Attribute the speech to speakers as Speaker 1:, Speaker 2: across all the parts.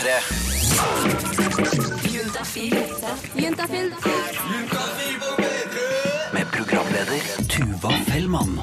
Speaker 1: P3.
Speaker 2: Juntafil.
Speaker 1: Med programleder Tuva Fellmann.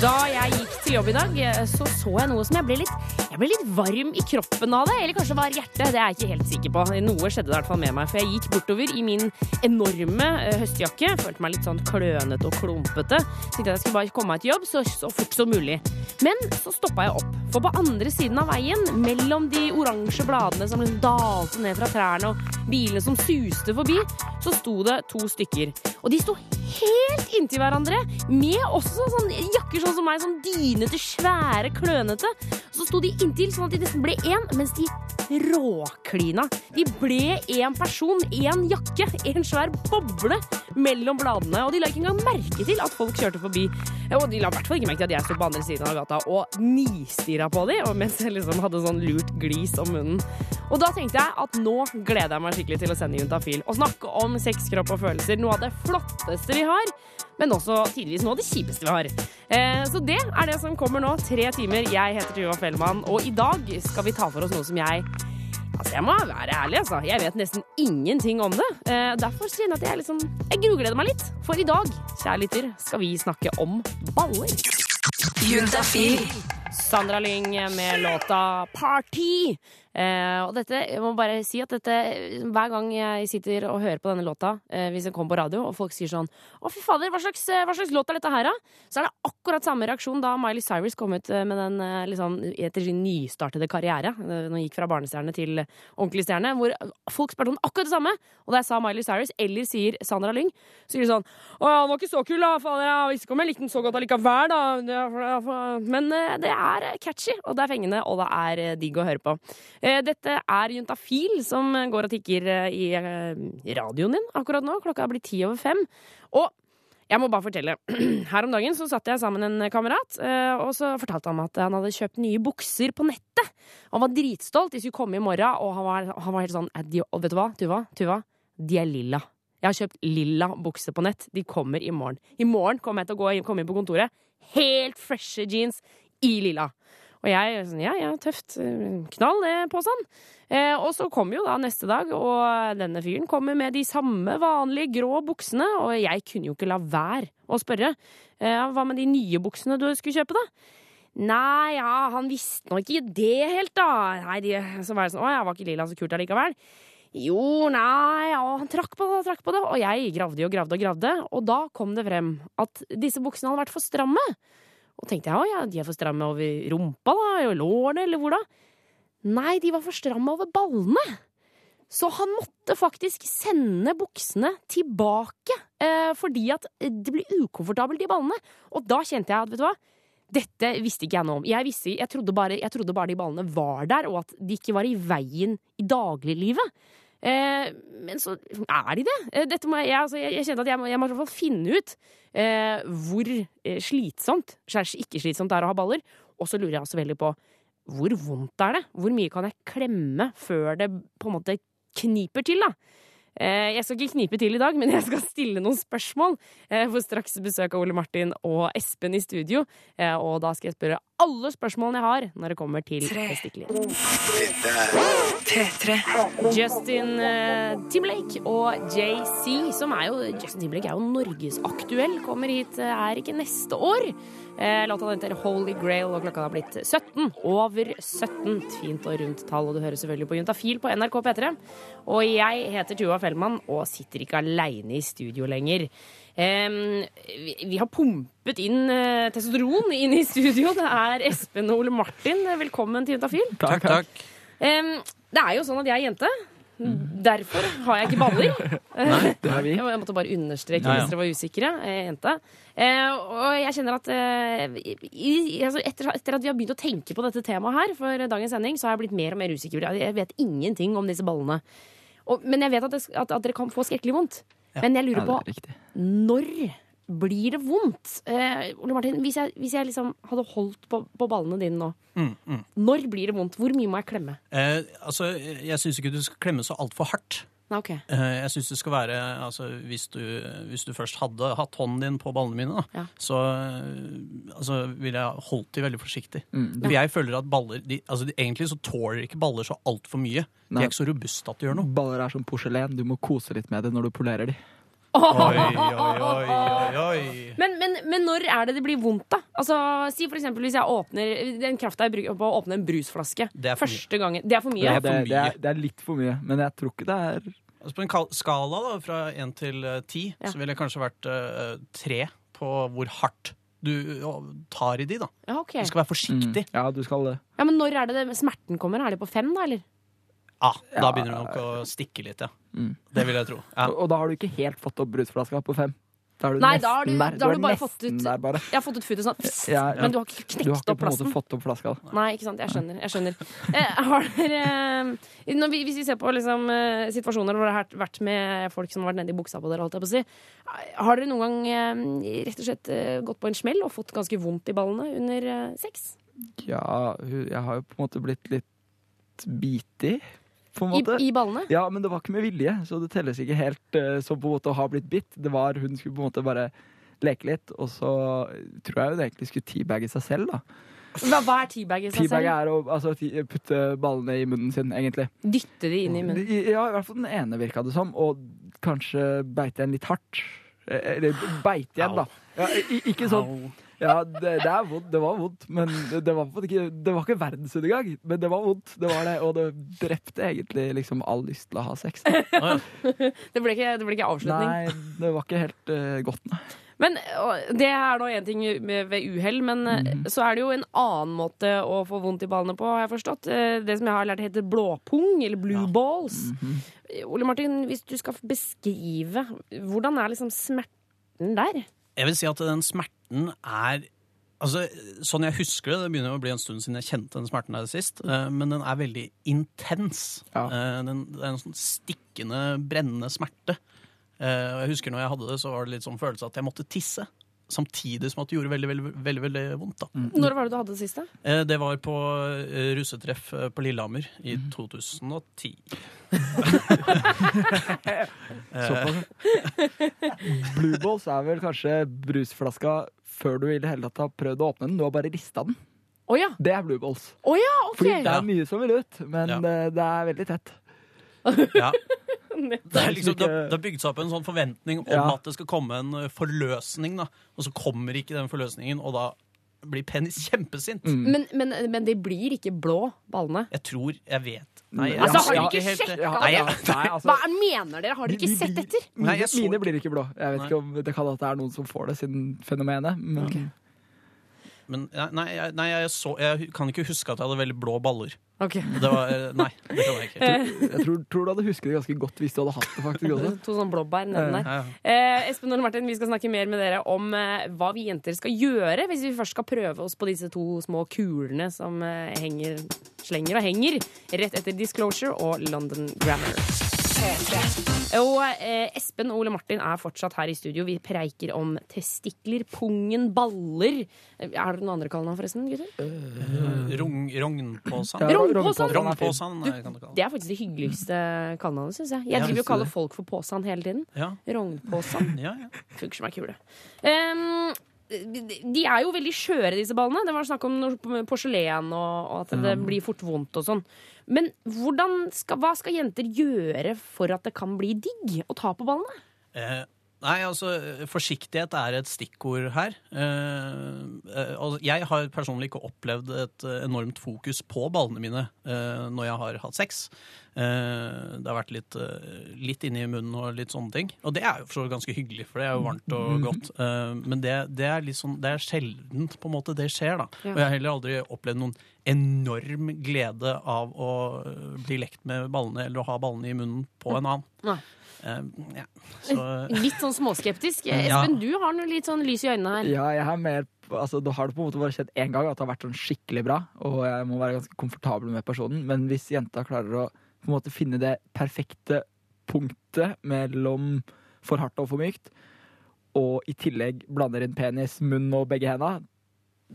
Speaker 3: Da jeg gikk til jobb i dag, eh, så så jeg noe som jeg ble litt jeg ble litt varm i kroppen av det. Eller kanskje det var hjertet. Det er jeg ikke helt sikker på. Noe skjedde i hvert fall med meg. For jeg gikk bortover i min enorme eh, høstjakke. Følte meg litt sånn klønete og klumpete. Tenkte jeg skulle bare komme meg til jobb så, så fort som mulig. Men så stoppa jeg opp. For på andre siden av veien, mellom de oransje bladene som liksom dalte ned fra trærne, og bilene som suste forbi, så sto det to stykker. Og de sto helt inntil hverandre, med også sånn jakker sånn som meg, sånn dynete, svære, klønete. Så sto de inntil sånn at de nesten ble én, mens de råklina. De ble én person, én jakke, en svær boble mellom bladene. Og de la ikke engang merke til at folk kjørte forbi. Og de la i hvert fall ikke merke til at jeg sto på andre siden av gata og nistirra på dem, og mens jeg liksom hadde sånn lurt glis om munnen. Og da tenkte jeg at nå gleder jeg meg skikkelig til å sende Juntafil og snakke om sex, kropp og følelser. Noe av det flotteste vi har, men også tidvis noe av det kjipeste vi har. Eh, så det er det som kommer nå. Tre timer. Jeg heter Tuva Fellmann, og i dag skal vi ta for oss noe som jeg Altså, Jeg må være ærlig, altså. Jeg vet nesten ingenting om det. Eh, derfor kjenner jeg at jeg liksom Jeg grugleder meg litt. For i dag, kjære lytter, skal vi snakke om baller.
Speaker 2: Juntafil.
Speaker 3: Sandra Lyng med låta Party. Eh, og dette, jeg må bare si at dette Hver gang jeg sitter og hører på denne låta, eh, hvis den kommer på radio, og folk sier sånn Å, fy fader, hva slags, hva slags låt er dette her, da? Så er det akkurat samme reaksjon da Miley Cyrus kom ut eh, med den liksom, etter sin nystartede karriere. eh, Når hun gikk fra barnestjerne til ordentlig stjerne. Hvor folk spurte om akkurat det samme. Og da jeg sa Miley Cyrus, eller sier Sandra Lyng, så sier de sånn Å ja, han var ikke så kul, da. Fader, jeg visste ikke om jeg likte den så godt allikevel, da. Men det er catchy, og det er fengende, og det er digg å høre på. Eh, Dette er Juntafil som går og tikker eh, i eh, radioen din akkurat nå. Klokka er blitt ti over fem. Og jeg må bare fortelle. Her om dagen så satt jeg sammen med en kamerat, eh, og så fortalte han at han hadde kjøpt nye bukser på nettet. Han var dritstolt. De skulle komme i morgen, og han var, han var helt sånn «Eh, og Vet du hva, Tuva? Tuva? De er lilla. Jeg har kjøpt lilla bukser på nett. De kommer i morgen. I morgen kommer jeg til å gå komme inn på kontoret. Helt freshe jeans i lilla. Og jeg sånn, ja, ja, tøft. Knall det på sånn. Eh, og så kommer jo da neste dag, og denne fyren kommer med de samme vanlige grå buksene, og jeg kunne jo ikke la være å spørre. Eh, hva med de nye buksene du skulle kjøpe, da? Nei, ja, han visste nå ikke det helt, da. Nei, de, så var det sånn, å, jeg var ikke lilla så kult allikevel. Jo, nei, ja, han trakk på det og trakk på det, og jeg gravde og gravde og gravde, og da kom det frem at disse buksene hadde vært for stramme. Og tenkte jeg, ja, de er for stramme over rumpa da, og lårene, eller hvor da? Nei, de var for stramme over ballene. Så han måtte faktisk sende buksene tilbake, eh, fordi at det blir ukomfortabelt i ballene. Og da kjente jeg at, vet du hva, dette visste ikke jeg noe om. Jeg, visste, jeg, trodde bare, jeg trodde bare de ballene var der, og at de ikke var i veien i dagliglivet. Eh, men så er de det. Eh, Dette må jeg, altså, jeg, jeg kjente at jeg må, jeg må i hvert fall finne ut eh, hvor eh, slitsomt, slags ikke slitsomt det er å ha baller. Og så lurer jeg også veldig på hvor vondt er det? Hvor mye kan jeg klemme før det på en måte kniper til, da? Eh, jeg skal ikke knipe til i dag, men jeg skal stille noen spørsmål. Jeg får straks besøk av Ole Martin og Espen i studio. Og da skal jeg spørre alle spørsmålene jeg har når det kommer til testikler. Justin eh, Timberlake og JC, som er jo Justin Timberlake er jo norgesaktuell, kommer hit eh, er ikke neste år. Eh, Låta heter Holy Grail, og klokka har blitt 17. Over 17. Fint og rundt tall, og du hører selvfølgelig på Juntafil på NRK P3. Og jeg heter Tuva Fellmann og sitter ikke aleine i studio lenger. Um, vi, vi har pumpet inn eh, testosteron inn i studio. Det er Espen og Ole Martin. Velkommen til Juntafil.
Speaker 4: Takk, takk.
Speaker 3: Um, det er jo sånn at jeg er jente. Derfor har jeg ikke baller.
Speaker 4: Nei, det er vi.
Speaker 3: Jeg måtte bare understreke
Speaker 4: Ja, ja.
Speaker 3: hvis dere var usikre. Jeg er jente. Eh, og jeg kjenner at eh, altså etter, at vi har begynt å tenke på dette temaet her for dagens sending, så har jeg blitt mer og mer usikker. Jeg vet ingenting om disse ballene. Men jeg vet at, dere kan få skrekkelig vondt. Men jeg lurer på når blir det vondt? Eh, Ole Martin, hvis jeg, hvis jeg liksom hadde holdt på, på ballene dine nå, når blir det vondt? Hvor mye må jeg klemme?
Speaker 5: Eh, altså, jeg syns ikke du skal klemme så altfor hardt.
Speaker 3: Nei, ok.
Speaker 4: Eh, Jeg syns det skal være altså, hvis, du, hvis du først hadde hatt hånden din på ballene mine, da,
Speaker 3: Ja.
Speaker 4: så eh, altså, ville jeg holdt de veldig forsiktig.
Speaker 5: Mm.
Speaker 4: For jeg føler at baller de, altså, de, Egentlig så tåler ikke baller så altfor mye. De er ikke så robuste at de gjør noe.
Speaker 5: Baller er som porselen. Du må kose litt med det når du polerer de.
Speaker 4: Oi, oi, oi, oi.
Speaker 3: Men, men, men når er det det blir vondt, da? Altså, si for eksempel hvis jeg åpner Den krafta jeg bruker på å åpne en brusflaske
Speaker 4: Det er for mye.
Speaker 3: første gangen Det er for mye.
Speaker 5: Det
Speaker 4: er
Speaker 5: det,
Speaker 4: for
Speaker 5: det, er, det er litt for mye, men jeg tror ikke det er
Speaker 4: Altså, på en skala da, fra én til eh, ti,
Speaker 3: Ja.
Speaker 4: så ville jeg kanskje vært eh, tre på hvor hardt du tar i de, da.
Speaker 3: Ja, okay.
Speaker 4: Du skal være forsiktig.
Speaker 5: Mm. Ja, du skal det.
Speaker 3: ja, Men når er det, det smerten kommer? Er det på fem, da? eller?
Speaker 4: Ah, da
Speaker 5: Ja.
Speaker 4: begynner det nok å stikke litt, ja.
Speaker 5: Mm.
Speaker 4: Det vil jeg tro. Ja.
Speaker 5: Og, og da har du ikke helt fått opp brusflaska på fem. Da er du
Speaker 3: Nei,
Speaker 5: nesten
Speaker 3: da har du-
Speaker 5: der.
Speaker 3: da har du bare fått ut-
Speaker 5: der, bare.
Speaker 3: Jeg har fått ut futet sånn,
Speaker 5: Ja, ja.
Speaker 3: men du har ikke
Speaker 5: Du har
Speaker 3: knekt
Speaker 5: ikke
Speaker 3: opp
Speaker 5: på en måte fått opp flaska.
Speaker 3: Nei, ikke sant. Jeg skjønner. jeg skjønner eh, Har dere eh, når vi, Hvis vi ser på liksom, eh, situasjoner hvor det har vært med folk som har vært nede i buksa på dere, holdt jeg på å si, har dere noen gang eh, rett og slett eh, gått på en smell og fått ganske vondt i ballene under eh, sex?
Speaker 5: Ja, jeg har jo på en måte blitt litt bitig, på en
Speaker 3: I,
Speaker 5: måte.
Speaker 3: I ballene?
Speaker 5: Ja, men det var ikke med vilje, så det telles ikke helt uh, som på en måte å ha blitt bitt. Det var, Hun skulle på en måte bare leke litt, og så tror jeg hun egentlig skulle teabagge seg selv. da.
Speaker 3: Hva, hva er teabag i seg
Speaker 5: Teabag
Speaker 3: selv?
Speaker 5: er å altså, putte ballene i munnen sin, egentlig.
Speaker 3: Dytte de inn i munnen?
Speaker 5: Ja, i hvert fall den ene virka det som, og kanskje beite igjen litt hardt. Eh, Eller beite igjen, da. Ja, ikke sånn Ja, det, det er vondt. Det var vondt, men det, det var ikke, det var ikke verdensundergang. Men det var vondt, det var det, og det drepte egentlig liksom all lyst til å ha sex.
Speaker 3: Det ble ikke, det ble ikke avslutning.
Speaker 5: Nei, det var ikke helt uh, godt, nei.
Speaker 3: Men Det er nå én ting ved uhell, men eh,
Speaker 5: Mhm.
Speaker 3: så er det jo en annen måte å få vondt i ballene på, har jeg forstått. Eh, Det som jeg har lært heter blåpung, eller blue balls.
Speaker 5: Mhm.
Speaker 3: Ole Martin, hvis du skal beskrive, hvordan er liksom smerten der?
Speaker 4: Jeg vil si at den smerten er Altså, Sånn jeg husker det, det begynner å bli en stund siden jeg kjente den smerten der sist, eh, men den er veldig intens.
Speaker 5: Ja.
Speaker 4: Eh, Den, det er en sånn stikkende, brennende smerte. Eh, Jeg husker når jeg hadde det, så var det litt sånn følelse at jeg måtte tisse. Samtidig som at det gjorde veldig veldig, veldig, veldig vondt. da.
Speaker 3: Når var det du hadde det siste?
Speaker 4: Eh, Det var på eh, russetreff eh, på Lillehammer i 2010.
Speaker 5: Såpass. Blue balls er vel kanskje brusflaska før du i det hele tatt har prøvd å åpne den. Du har bare rista den.
Speaker 3: Oh, ja!
Speaker 5: Det er blue balls.
Speaker 3: Ja, okay.
Speaker 5: Fordi det er mye som vil ut, men
Speaker 4: Ja.
Speaker 5: det, det er veldig tett.
Speaker 4: Ja. Det, er liksom, det,
Speaker 5: ikke-
Speaker 4: det har bygd seg opp en sånn forventning om
Speaker 5: Ja.
Speaker 4: at det skal komme en eh, forløsning, da. og så kommer ikke den forløsningen, og da blir Penny kjempesint.
Speaker 5: Mm.
Speaker 3: Men, men, men de blir ikke blå, ballene.
Speaker 4: Jeg tror jeg vet. Nei, jeg
Speaker 3: Altså, har du ikke
Speaker 4: helt-?
Speaker 5: Ja,
Speaker 4: Nei,
Speaker 5: ja,
Speaker 4: jeg,
Speaker 5: nei, altså,
Speaker 3: Hva er- mener dere? Har dere ikke
Speaker 5: de- de
Speaker 3: sett etter?
Speaker 4: Nei,
Speaker 5: Mine,
Speaker 4: jeg så-
Speaker 5: mine blir ikke blå. Jeg vet
Speaker 4: Nei.
Speaker 5: ikke om Det kan at det er noen som får det siden fenomenet. Men
Speaker 4: men, nei, nei jeg, så, jeg kan ikke huske at jeg hadde veldig blå baller.
Speaker 3: Okay.
Speaker 4: Det var, eh, nei, det kan jeg ikke.
Speaker 5: jeg tror, tror du hadde husket det ganske godt hvis du hadde hatt det. faktisk også
Speaker 3: To sånne blåbær nedi der.
Speaker 4: Ja, ja.
Speaker 3: Eh, Espen og Martin, vi skal snakke mer med dere om eh, hva vi jenter skal gjøre hvis vi først skal prøve oss på disse to små kulene som eh, henger, slenger og henger rett etter Disclosure og London Grammar. Og eh, Espen Ole Martin er fortsatt her i studio. Vi preiker om testikler, pungen, baller. Eh, Er det noen andre kallenavn forresten, gutter?
Speaker 4: Rogn, rognpåsan.
Speaker 5: Ja,
Speaker 3: Rognpåsan.
Speaker 4: kan du kalle
Speaker 3: Det
Speaker 4: det.
Speaker 3: er faktisk det hyggeligste kallenavnet, syns jeg. Jeg driver jo og kaller folk for påsan hele tiden.
Speaker 4: Ja,
Speaker 3: Rognpåsan.
Speaker 4: ja, ja.
Speaker 3: Funker som ei kule. Um, de er jo veldig skjøre, disse ballene. Det var snakk om porselen og, og at det blir fort vondt og sånn. Men skal, hva skal jenter gjøre for at det kan bli digg å ta på ballene?
Speaker 4: Eh, nei, altså, forsiktighet er et stikkord her. Eh, eh, jeg har personlig ikke opplevd et enormt fokus på ballene mine eh, når jeg har hatt sex. Det har vært litt, litt inni munnen og litt sånne ting. Og det er jo for så vidt ganske hyggelig, for det er jo varmt og godt. Eh, men det, det, er litt sånn, det er sjeldent på en måte det skjer, da. Og jeg har heller aldri opplevd noen enorm glede av å bli lekt med ballene eller å ha ballene i munnen på en annen.
Speaker 3: Nei.
Speaker 4: Eh, ja. Så
Speaker 3: Litt sånn småskeptisk.
Speaker 4: Ja.
Speaker 3: Espen, du har noe litt sånn lys i øynene her.
Speaker 5: Ja, jeg har mer altså, Da har det på en måte bare skjedd én gang at det har vært sånn skikkelig bra, og jeg må være ganske komfortabel med personen. Men hvis jenta klarer å på en måte finne det perfekte punktet mellom for hardt og for mykt, og i tillegg blander inn penis, munn og begge henda,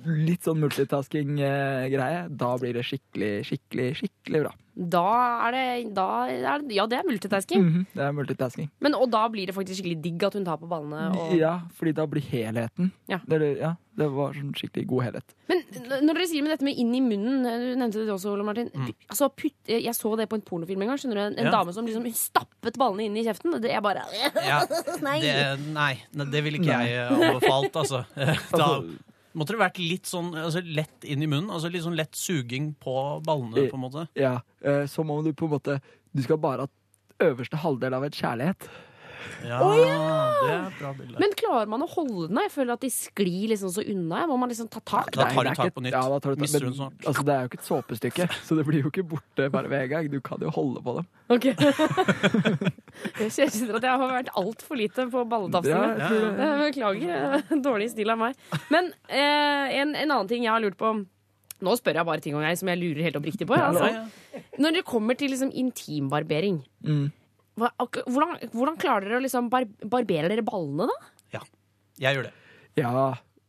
Speaker 5: litt sånn multitasking-greie, da blir det skikkelig, skikkelig, skikkelig bra.
Speaker 3: Da er det, da er det Ja, det er multitasking.
Speaker 5: Mhm, Det er multitasking.
Speaker 3: Men, og da blir det faktisk skikkelig digg at hun tar på ballene. Og...
Speaker 5: Ja, fordi da blir helheten
Speaker 3: Ja.
Speaker 5: det, ja, det var sånn skikkelig god helhet.
Speaker 3: Men når dere sier med dette med inn i munnen, du nevnte det også, Ole Martin. Altså, putt, jeg så det på en pornofilm en gang. skjønner du En, en
Speaker 4: Ja.
Speaker 3: dame som liksom stappet ballene inn i kjeften. Det er bare
Speaker 4: Ja,
Speaker 3: Nei.
Speaker 4: det, nei, det ville ikke jeg anbefalt, altså. Da måtte det vært litt sånn altså, lett inn i munnen. Altså Litt sånn lett suging på ballene, på en måte.
Speaker 5: Ja, eh, Som om du på en måte Du skal bare ha øverste halvdel av et kjærlighet.
Speaker 4: Ja, det er bra bilde.
Speaker 3: Men klarer man å holde den? Jeg føler at de sklir liksom så unna. Må man liksom ta tak?
Speaker 4: Da tar du tak på nytt.
Speaker 5: Ja, da tar du tak. Men, altså, det er jo ikke et såpestykke, så det blir jo ikke borte bare ved en gang. Du kan jo holde på dem.
Speaker 3: Ok. jeg kjenner at jeg har vært altfor lite på
Speaker 5: Ja,
Speaker 3: balletafsene.
Speaker 5: tror
Speaker 3: Beklager. Dårlig stil av meg. Men eh, en, en annen ting jeg har lurt på Nå spør jeg bare ting om jeg som jeg lurer helt oppriktig på. Altså.
Speaker 4: Ja, ja.
Speaker 3: Når det kommer til liksom intimbarbering,
Speaker 5: Mm.
Speaker 3: Hvordan, hvordan klarer dere å liksom bar barbere dere ballene, da? Ja.
Speaker 4: Jeg gjør det.
Speaker 5: Ja,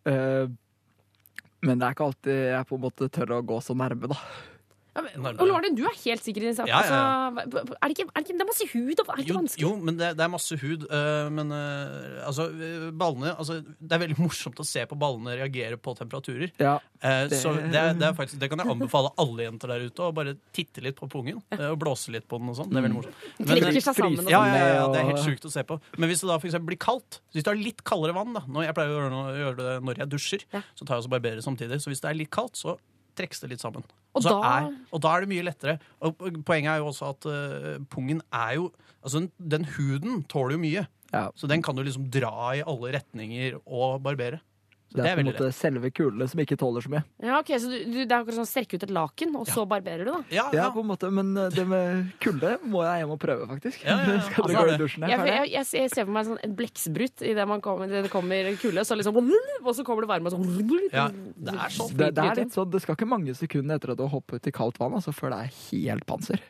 Speaker 5: Øh, men det er ikke alltid jeg på en måte tør å gå så nærme, da.
Speaker 3: Ja, men-. Ole Martin, du er helt sikker i din sak.
Speaker 4: Ja, ja, ja.
Speaker 3: Altså, er, det ikke, er det ikke Det er masse hud er det ikke
Speaker 4: Jo,
Speaker 3: vanskelig?
Speaker 4: jo men det, det er masse hud. øh, men øh, altså, ballene altså, Det er veldig morsomt å se på ballene reagere på temperaturer.
Speaker 5: Ja,
Speaker 4: Eh,
Speaker 5: Det-
Speaker 4: Så det, er- det, er faktisk, det kan jeg anbefale alle jenter der ute. Å bare titte litt på pungen og blåse litt på den. og sånn. Det er veldig morsomt. Men,
Speaker 3: seg sammen. Og
Speaker 4: ja, ja, ja, ja, det er helt sjukt å se på. Men hvis det da for eksempel blir kaldt Hvis du har litt kaldere vann da, når Jeg pleier å gjøre, gjøre det når jeg dusjer.
Speaker 3: Ja.
Speaker 4: Så tar jeg også barberer samtidig. Så hvis det er litt kaldt, så trekkes det litt sammen.
Speaker 3: Og da-
Speaker 4: er, og da er det mye lettere. Og poenget er jo også at uh, pungen er jo Altså, den, den huden tåler jo mye.
Speaker 5: ja.
Speaker 4: Så den kan du liksom dra i alle retninger og barbere. Så
Speaker 5: Det
Speaker 4: det
Speaker 5: er på en måte selve kulene som ikke tåler så mye.
Speaker 3: Ja, ok, Så du, du, det er akkurat sånn strekke ut et laken, og så barberer du, da?
Speaker 4: Ja,
Speaker 5: Ja,
Speaker 4: ja.
Speaker 5: på en måte, Men eh, det med kulde må jeg hjem og prøve, faktisk.
Speaker 4: Ja, ja, ja.
Speaker 5: Skal
Speaker 4: Altså,
Speaker 5: dere gå i dusjen her?
Speaker 3: Jeg, jeg, jeg, ser for meg sånn en blekksprut idet det kommer, det kulde. Så liksom, og så kommer det varme, og så
Speaker 4: Ja, det er sånn.
Speaker 5: Det, det er litt sånn, det skal ikke mange sekunder etter at du har hoppet i kaldt vann, altså, før det er helt panser.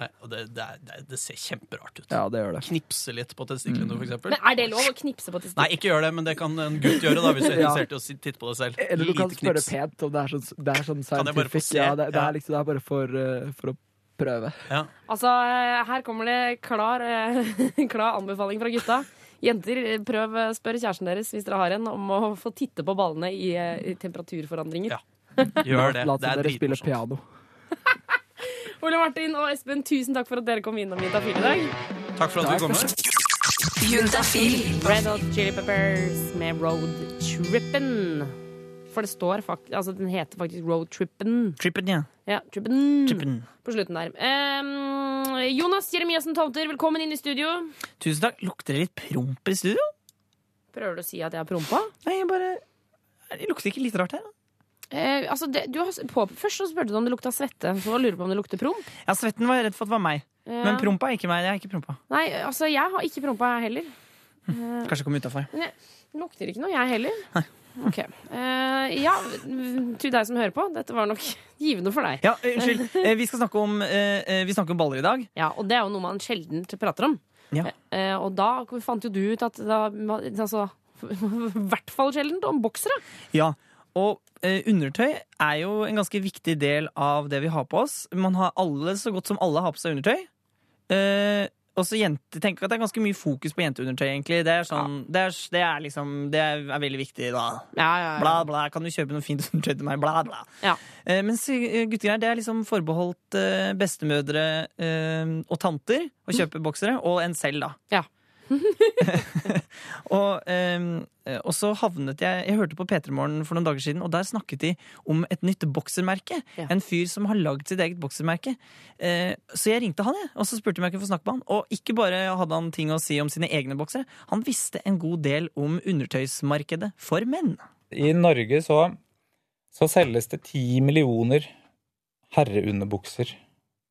Speaker 4: Nei, og det, det, er, det, det ser kjemperart ut.
Speaker 5: Ja, det gjør det.
Speaker 4: Knipse litt på testiklene, for eksempel.
Speaker 3: Men er det lov å knipse på
Speaker 4: Nei, ikke gjør det, men det kan en gutt gjøre da, hvis du er interessert i å titte på det selv.
Speaker 5: Eller du kan
Speaker 4: Lite
Speaker 5: spørre
Speaker 4: knips.
Speaker 5: pent om det er sånn, det er sånn scientific. Ja, det, det, er liksom, det er bare for, uh, for å prøve.
Speaker 4: Ja.
Speaker 3: Altså, eh, her kommer det klar, uh, klar anbefaling fra gutta. Jenter, prøv spør kjæresten deres hvis dere har en, om å få titte på ballene i, i temperaturforandringer.
Speaker 4: Ja. Gjør det.
Speaker 5: La
Speaker 4: Det er
Speaker 5: dere spille
Speaker 4: dritmorsomt.
Speaker 5: piano.
Speaker 3: Ole Martin og Espen, tusen takk for at dere kom innom Juntafil i dag.
Speaker 4: Takk for at du kom.
Speaker 2: Juntafil.
Speaker 3: Red Hot Chili Peppers med Road Trippin'. For det står faktisk Altså, den heter faktisk Road Trippin'.
Speaker 6: Trippen, ja.
Speaker 3: Ja, Trippin'.
Speaker 6: Trippen.
Speaker 3: På slutten der. Um, Jonas Jeremiassen Tomter, velkommen inn i studio.
Speaker 6: Tusen takk. Lukter det litt promp i studio?
Speaker 3: Prøver du å si at jeg har prompa?
Speaker 6: Nei, jeg bare Det lukter ikke litt rart her?
Speaker 3: Eh, altså, det, du har, på, først så spurte du om det lukta svette, så lurer du på om det lukter promp.
Speaker 6: Ja, Svetten var jeg redd for at det var meg.
Speaker 3: Ja.
Speaker 6: Men prompa er ikke meg. Jeg er ikke prompa.
Speaker 3: Nei, altså, jeg har ikke prompa, jeg heller.
Speaker 6: Kanskje komme utafor.
Speaker 3: Lukter ikke noe, jeg heller. Ok. Uh, ja, til deg som hører på, dette var nok givende for deg.
Speaker 6: Ja, eh, unnskyld. Eh, Vi skal snakke om, eh, eh, vi snakker om baller i dag.
Speaker 3: Ja, Og det er jo noe man sjelden prater om.
Speaker 6: Ja.
Speaker 3: Uh, og da fant jo du ut at da, altså, I hvert fall sjeldent om boksere.
Speaker 6: Ja, og eh, undertøy er jo en ganske viktig del av det vi har på oss. Man har alle, Så godt som alle har på seg undertøy. Uh, også jente, tenker at det er ganske mye fokus på jenteundertøy, egentlig. Det er, sånn, det er, det er liksom Det er, veldig viktig, da.
Speaker 3: Ja, ja,
Speaker 6: Bla, bla. Kan du kjøpe noe fint undertøy til meg? Bla, bla.
Speaker 3: Ja.
Speaker 6: Eh, mens eh, guttegreier, det er liksom forbeholdt eh, bestemødre eh, og tanter å kjøpe boksere. Og en selv, da.
Speaker 3: Ja.
Speaker 6: og, eh, og så havnet jeg Jeg hørte på P3 Morgen for noen dager siden, og der snakket de om et nytt boksermerke.
Speaker 3: Ja.
Speaker 6: En fyr som har lagd sitt eget boksermerke. Eh, så jeg ringte han, jeg, og så spurte om jeg kunne få snakke med han. Og ikke bare hadde han ting å si om sine egne boksere, han visste en god del om undertøysmarkedet for menn.
Speaker 7: I Norge så, så selges det ti millioner herreunderbukser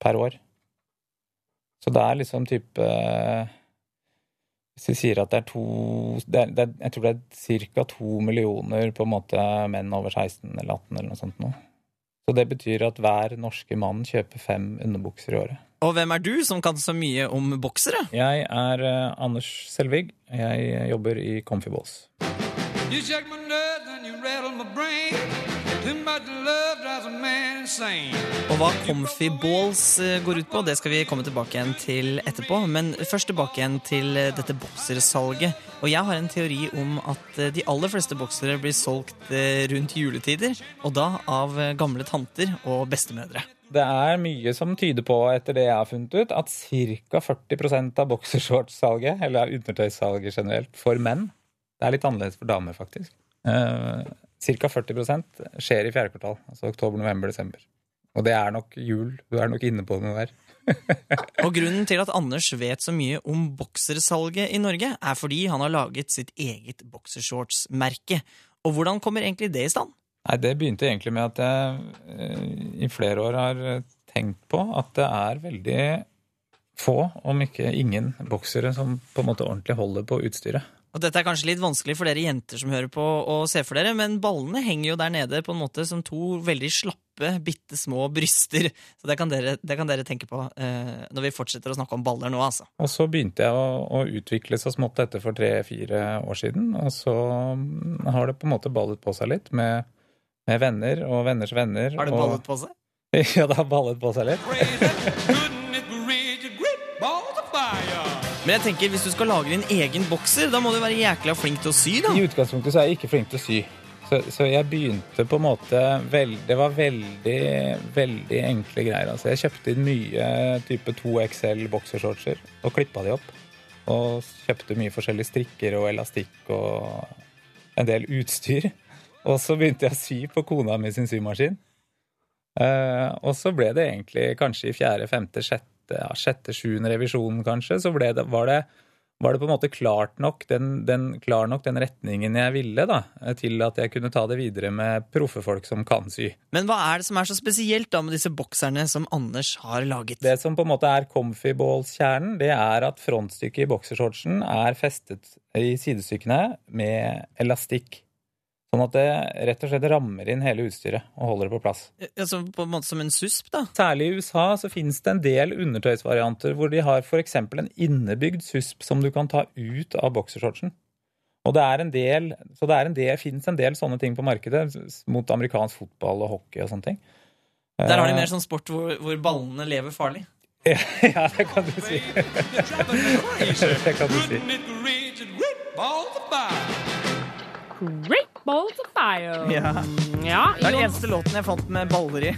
Speaker 7: per år. Så det er liksom type Hvis vi sier at det er to det er, det er, Jeg tror det er ca. to millioner på en måte menn over 16 eller 18 eller noe sånt nå. Så det betyr at hver norske mann kjøper fem underbukser i året.
Speaker 6: Og hvem er du som kan så mye om boksere?
Speaker 7: Jeg er eh, Anders Selvig. Jeg jobber i Comfy Balls.
Speaker 8: You shake my nerves and you rattle my brain.
Speaker 6: Og hva Comfy Balls eh, går ut på, det skal vi komme tilbake igjen til etterpå. Men først tilbake igjen til eh, dette boksersalget. Og jeg har en teori om at eh, de aller fleste boksere blir solgt rundt juletider. Og da av gamle tanter og bestemødre.
Speaker 7: Det er mye som tyder på, etter det jeg har funnet ut, at ca. 40 av boksershortsalget, eller undertøyssalget generelt, for menn Det er litt annerledes for damer, faktisk. Ca. 40% skjer i fjerde kvartal, altså oktober, november, desember. Og det er nok jul. Du er nok inne på noe der.
Speaker 6: Og grunnen til at Anders vet så mye om boksersalget i Norge, er fordi han har laget sitt eget boksershortsmerke. Og hvordan kommer egentlig det i stand?
Speaker 7: Nei, Det begynte egentlig med at jeg eh, i flere år har tenkt på at det er veldig få, om ikke ingen, boksere som på en måte ordentlig holder på utstyret.
Speaker 6: Og dette er kanskje litt vanskelig for dere jenter som hører på å se for dere, men ballene henger jo der nede på en måte som to veldig slappe, bitte små bryster. Så det kan dere, det kan dere tenke på eh, når vi fortsetter å snakke om baller nå, altså.
Speaker 7: Og så begynte jeg å, å utvikle så smått dette for tre-fire år siden. Og så mm, har det på en måte ballet på seg litt med, med venner og venners venner.
Speaker 6: Har det ballet og- på seg?
Speaker 7: ja, det har ballet på seg litt.
Speaker 6: Men jeg tenker, hvis du skal lage din egen bokser, da må du være jækla flink til å sy, da.
Speaker 7: I utgangspunktet så er jeg ikke flink til å sy. Så, så jeg begynte på en måte veld, Det var veldig, veldig enkle greier. Altså, jeg kjøpte inn mye type 2XL boksershortser og klippa de opp. Og kjøpte mye forskjellige strikker og elastikk og en del utstyr. Og så begynte jeg å sy på kona mi sin symaskin. Uh, og så ble det egentlig kanskje i fjerde, femte, sjette, ja, sjette, sjuende revisjonen kanskje, så det, var, det, var det på en måte klart nok den, den, klar nok den retningen jeg ville, da, til at jeg kunne ta det videre med proffe folk som kan sy.
Speaker 6: Men hva er det som er så spesielt da med disse bokserne som Anders har laget?
Speaker 7: Det som på en måte er comfy balls-kjernen, det er at frontstykket i boksershortsen er festet i sidestykkene med elastikk. Sånn at det rett og slett rammer inn hele utstyret og holder det på plass.
Speaker 6: Altså på en måte som en susp, da?
Speaker 7: Særlig i USA så finnes det en del undertøysvarianter hvor de har f.eks. en innebygd susp som du kan ta ut av boksershortsen. Og det er en del, så det er en del, finnes en del sånne ting på markedet mot amerikansk fotball og hockey og sånne ting.
Speaker 6: Der har de
Speaker 7: Eh,
Speaker 6: mer sånn sport hvor, hvor ballene lever farlig.
Speaker 7: Ja, det kan du si. det kan du si.
Speaker 3: Great balls of fire.
Speaker 6: Ja.
Speaker 3: Ja,
Speaker 6: Det er den eneste låten jeg fant med baller i.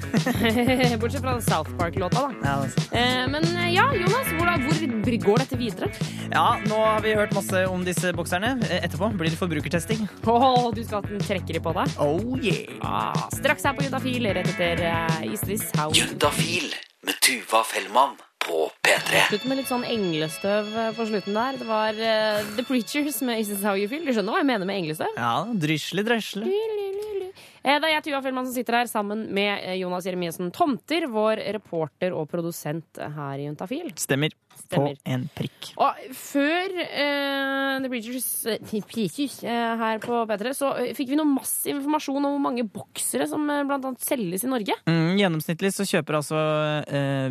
Speaker 3: bortsett fra South Park-låta, da.
Speaker 6: Ja.
Speaker 3: Eh, men eh, ja, Jonas, hvordan, hvor går dette videre?
Speaker 6: ja, nå har vi hørt masse om disse bokserne. Eh, Etterpå blir det forbrukertesting.
Speaker 3: Åh, du skal ha en trekker i på deg?
Speaker 6: Oh yeah!
Speaker 3: Ah, straks her på Judafil, rett etter uh, Is This How
Speaker 1: Juntafil med Tuva Fellmann på P3.
Speaker 3: Slutt med litt sånn englestøv eh, på slutten der. Det var uh, The Preachers med Is This How You Feel. Du skjønner hva jeg mener med englestøv?
Speaker 6: Ja, drysle, dresle.
Speaker 3: Eh, Det er jeg, Tuva Fjellmann, som sitter her sammen med Jonas Jeremiassen Tomter, vår reporter og produsent her i Juntafil.
Speaker 6: Stemmer.
Speaker 3: Stemmer.
Speaker 6: På en prikk.
Speaker 3: Og før uh, The Preachers, The Preachers uh, her på P3, så fikk vi noe massiv informasjon om hvor mange boksere som blant annet selges i Norge.
Speaker 6: Mm, gjennomsnittlig så kjøper altså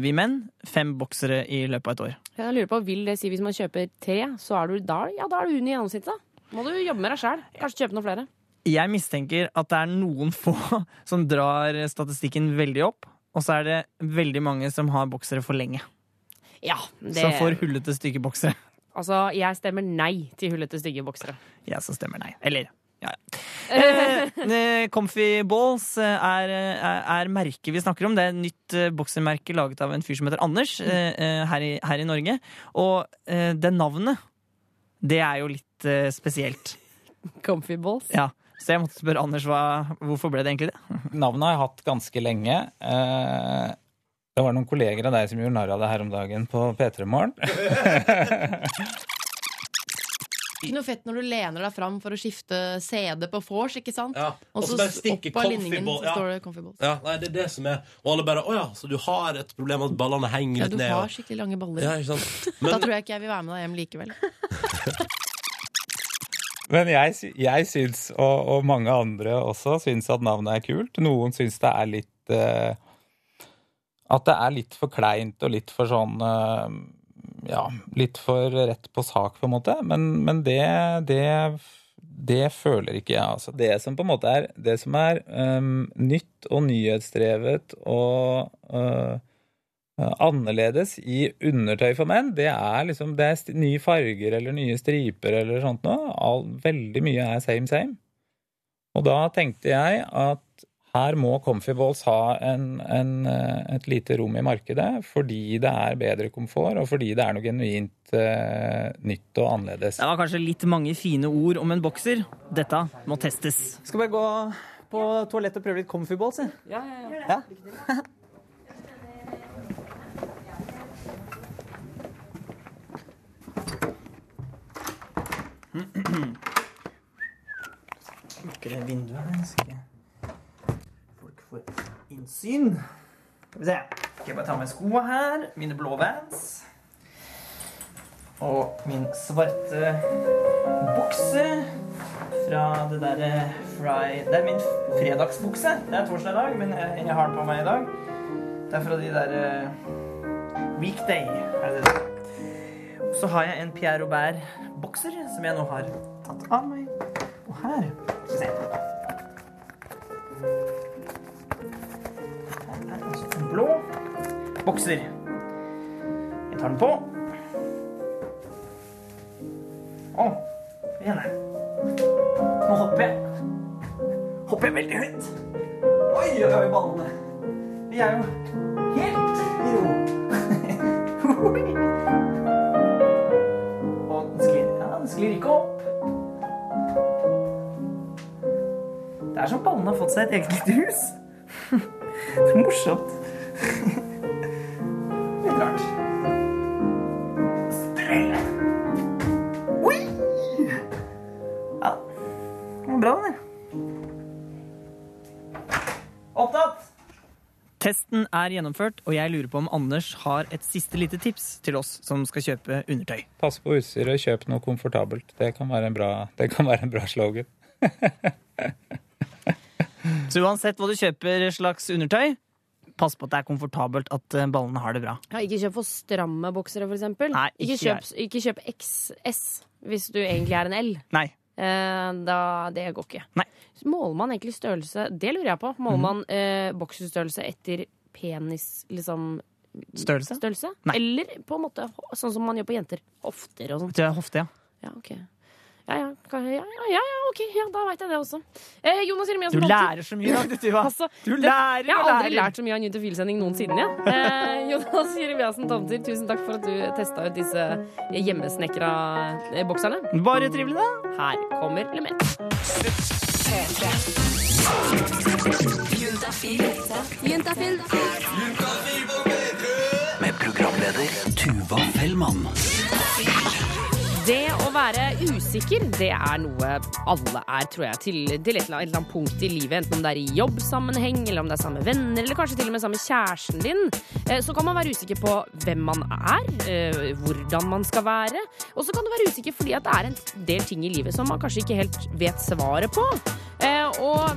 Speaker 6: vi menn fem boksere i løpet av et år.
Speaker 3: Jeg lurer på, Vil det si hvis man kjøper tre, så er du, da, ja, da er du under gjennomsnittet? da? Må du jobbe med deg sjæl. Kanskje kjøpe noen flere.
Speaker 6: Jeg mistenker at det er noen få som drar statistikken veldig opp, og så er det veldig mange som har boksere for lenge.
Speaker 3: Ja, det,
Speaker 6: Som får hullete, stygge boksere.
Speaker 3: Altså, jeg stemmer nei til hullete, stygge boksere.
Speaker 6: Jeg som stemmer nei. Eller ja, ja. Eh, eh, Comfy Balls eh, er, er, er merket vi snakker om. Det er et nytt boksermerke laget av en fyr som heter Anders eh, her, i, her i Norge. Og eh, det navnet, det er jo litt spesielt.
Speaker 3: Comfy balls.
Speaker 6: Ja. Så jeg måtte spørre Anders hva, hvorfor ble det egentlig det?
Speaker 7: Navnet har jeg hatt ganske lenge. Eh, Det var noen kolleger av deg som gjorde narr av det her om dagen på P3 Morgen.
Speaker 2: Ikke noe fett når du lener deg fram for å skifte CD på vors, ikke sant?
Speaker 8: Ja,
Speaker 2: Og
Speaker 8: så bare stinker
Speaker 2: opp av linningen så
Speaker 8: ja.
Speaker 2: står det Comfy Balls.
Speaker 8: Ja, nei, det er det som er Og alle bare Å ja, så du har et problem med at ballene henger litt ned'?
Speaker 2: Ja, du
Speaker 8: ned?
Speaker 2: har
Speaker 8: Og...
Speaker 2: skikkelig lange baller.
Speaker 8: Ja, ikke sant?
Speaker 2: Da tror jeg ikke jeg vil være med deg hjem likevel.
Speaker 7: Men jeg, jeg syns, og, og mange andre også, syns at navnet er kult. Noen syns det er litt uh, At det er litt for kleint og litt for sånn eh, Ja, litt for rett på sak, på en måte. Men, men det, det, det føler ikke jeg. Altså. Det som på en måte er, det som er um, nytt og nyhetsdrevet og øh, annerledes i undertøy for menn, det er liksom det er nye farger eller nye striper eller sånt noe. All, veldig mye er same same. Og da tenkte jeg at her må Comfy Balls ha en, en, øh, et lite rom i markedet fordi det er bedre komfort, og fordi det er noe genuint uh, nytt og annerledes.
Speaker 6: Det var kanskje litt mange fine ord om en bokser. Dette må testes. Skal bare gå på toalettet og prøve litt comfy balls, jeg. Ja, ja, ja. ja. Lukker det vinduet her, skal ikke får innsyn. Skal vi se. Skal jeg bare ta med skoa her. Mine blå vans. Og min svarte bukse fra det derre fry... Det er min fredagsbukse. Det er torsdag i dag, men jeg, jeg har den på meg i dag. Det er fra de derre Weekday, er det det? Så har jeg en Pierre Robert-bokser som jeg nå har tatt av meg. Og her Skal vi se. Blå bokser. Jeg tar den på. Å, igjen her. Nå hopper jeg. Hopper jeg veldig høyt. Oi, oi, oi, ballene. Vi er jo helt i ro. Og den sklir, ja, den sklir ikke opp. Det er som ballene har fått seg et eget lite hus. Det er morsomt. Litt rart. Sprell. Oi! Ja, det var bra, det. Opptatt! Testen er gjennomført, og jeg lurer på om Anders har et siste lite tips til oss som skal kjøpe undertøy.
Speaker 7: Pass på utstyret, kjøp noe komfortabelt. Det kan være en bra, det kan være en bra slogan.
Speaker 6: Så uansett hva du kjøper slags undertøy, pass på at det er komfortabelt, at eh, ballene har det bra.
Speaker 3: Ja, ikke kjøp for stramme boksere, for eksempel.
Speaker 6: Nei,
Speaker 3: ikke,
Speaker 6: ikke
Speaker 3: kjøp, ikke kjøp XS hvis du egentlig er en L.
Speaker 6: Nei.
Speaker 3: Eh, da, det går ikke.
Speaker 6: Nei.
Speaker 3: Måler man egentlig størrelse Det lurer jeg på. Måler
Speaker 6: mm.
Speaker 3: man eh, bokserstørrelse etter penis, liksom
Speaker 6: Størrelse?
Speaker 3: størrelse? Eller på en måte sånn som man gjør på jenter. Hofter og sånn.
Speaker 6: Hofte, ja.
Speaker 3: Ja, ok. Ja, ja, ja, ja, ja, ja, ok. Ja, da veit jeg det også. Eh, Jonas
Speaker 6: Du lærer så mye i dag, du, Tuva.
Speaker 3: Altså,
Speaker 6: Du
Speaker 3: det-
Speaker 6: lærer
Speaker 3: Jeg har aldri
Speaker 6: lærer.
Speaker 3: lært så mye av en juntafilsending noensinne. Ja. Eh, Jonas Jeremiassen Tomter, tusen takk for at du testa ut disse hjemmesnekra eh, bokserne.
Speaker 6: Bare trivelig, da.
Speaker 3: Her kommer Lemet.
Speaker 9: Juntafil.
Speaker 1: Med programleder Tuva Fellmann.
Speaker 3: Det å være usikker, det er noe alle er, tror jeg, til, til et eller annet- punkt i livet. Enten om det er i jobbsammenheng, eller om det er samme venner, eller kanskje til og med samme kjæresten din. Eh, Så kan man være usikker på hvem man er, eh, hvordan man skal være. Og så kan du være usikker fordi at det er en del ting i livet som man kanskje ikke helt vet svaret på. Eh, Og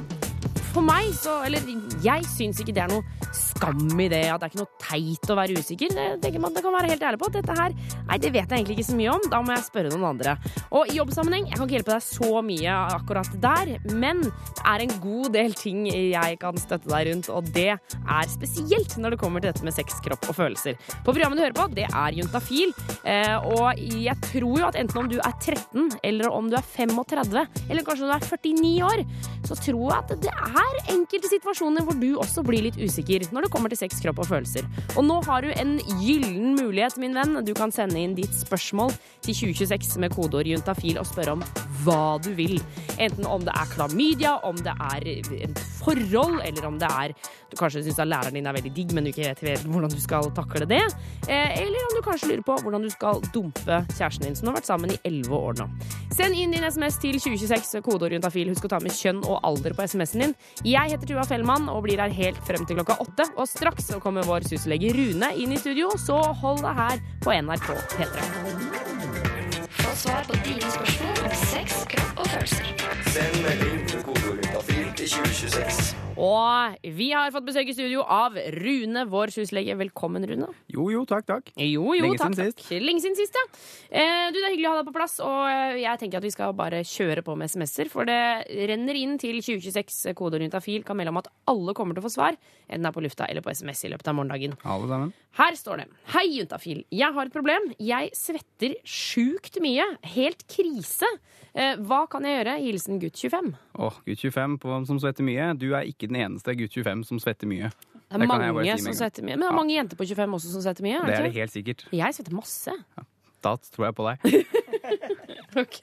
Speaker 3: for meg så Eller jeg syns ikke det er noe skam i det. At det er ikke noe teit å være usikker. Det, man, det kan være helt ærlig på dette her Nei, det vet jeg egentlig ikke så mye om. Da må jeg spørre noen andre. Og i jobbsammenheng, jeg kan ikke hjelpe deg så mye akkurat der, men det er en god del ting jeg kan støtte deg rundt, og det er spesielt når det kommer til dette med sex, kropp og følelser. På programmet du hører på, det er Juntafil, eh, og jeg tror jo at enten om du er 13, eller om du er 35, eller kanskje du er 49 år, så tror jeg at det er enkelte situasjoner hvor du også blir litt usikker når det kommer til sex, kropp og følelser. Og nå har du en gyllen mulighet, min venn. Du kan sende inn ditt spørsmål til 2026 med kodeord juntafil og spørre om hva du vil. Enten om det er klamydia, om det er et forhold, eller om det er du kanskje syns at læreren din er veldig digg, men du ikke vet hvordan du skal takle det. Eh, Eller om du kanskje lurer på hvordan du skal dumpe kjæresten din, som har vært sammen i 11 år nå. Send inn din SMS til 2026, kodeord juntafil. Husk å ta med kjønn og alder på SMS-en din. Jeg heter Tuva Fellmann og blir her helt frem til klokka åtte. Og straks så kommer vår syslege Rune inn i studio, så hold deg her på NRK P3.
Speaker 9: Få svar på dine spørsmål om sex, kropp og følelser.
Speaker 10: Send melding til
Speaker 1: i 2026.
Speaker 3: Og vi har fått besøk i studio av Rune, vår huslege. Velkommen, Rune.
Speaker 10: Jo, jo, takk, takk.
Speaker 3: Jo, jo,
Speaker 10: Lenge
Speaker 3: takk,
Speaker 10: siden
Speaker 3: takk. Lenge siden sist, ja. Eh, du, Det er hyggelig å ha deg på plass, og eh, jeg tenker at vi skal bare kjøre på med SMS-er. For det renner inn til 2026 kodeord juntafil kan melde om at alle kommer til å få svar, enten det er på lufta eller på SMS i løpet av morgendagen.
Speaker 10: Alle sammen.
Speaker 3: Her står det Hei, juntafil. Jeg har et problem. Jeg svetter sjukt mye. Helt krise. Eh, hva kan jeg gjøre? Hilsen gutt 25.
Speaker 10: Åh, gutt 25 på, som svetter mye. Du er ikke den eneste gutt 25 som svetter mye.
Speaker 3: Det er
Speaker 10: Det
Speaker 3: mange
Speaker 10: si
Speaker 3: som svetter mye. Men det er mange jenter på 25 også som svetter mye.
Speaker 10: Er Det
Speaker 3: det, Er det
Speaker 10: helt sikkert.
Speaker 3: Jeg svetter masse.
Speaker 10: Da tror jeg på deg.
Speaker 3: Ok.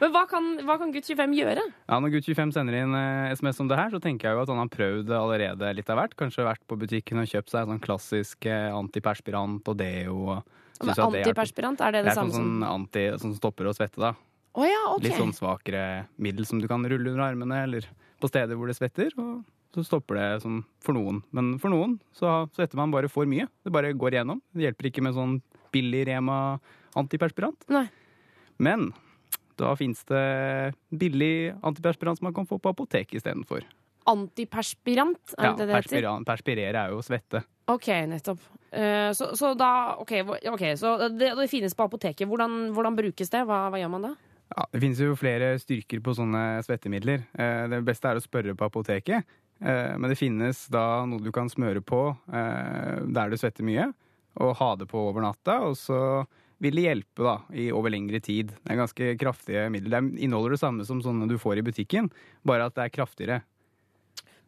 Speaker 3: Men hva kan, hva kan gutt 25 gjøre?
Speaker 10: Ja, Når gutt 25 sender inn eh, SMS om det her, så tenker jeg jo at han har prøvd allerede litt av hvert. Kanskje vært på butikken og kjøpt seg sånn klassisk eh, antiperspirant og deo. og hjelper.
Speaker 3: Antiperspirant, er det det,
Speaker 10: Det er
Speaker 3: samme
Speaker 10: sånn,
Speaker 3: som
Speaker 10: sånn anti som stopper å svette, da.
Speaker 3: Oh, ja, ok.
Speaker 10: Litt sånn svakere middel som du kan rulle under armene, eller på steder hvor det svetter. Og så stopper det sånn for noen. Men for noen så svetter man bare for mye. Det bare går igjennom. Det hjelper ikke med sånn billig Rema antiperspirant.
Speaker 3: Nei.
Speaker 10: Men da fins det billig antiperspirant som man kan få på apoteket istedenfor.
Speaker 3: Antiperspirant, er
Speaker 10: Ja,
Speaker 3: det heter?
Speaker 10: perspirere er jo svette.
Speaker 3: Ok, nettopp. Uh, så, så da OK, okay så det, det finnes på apoteket. Hvordan, hvordan brukes det? Hva, hva gjør man da?
Speaker 10: Ja, det finnes jo flere styrker på sånne svettemidler. Eh, Det beste er å spørre på apoteket. Eh, Men det finnes da noe du kan smøre på eh, der du svetter mye, og ha det på over natta. Og så vil det hjelpe da, i over lengre tid. Det er ganske kraftige midler. Det inneholder det samme som sånne du får i butikken, bare at det er kraftigere.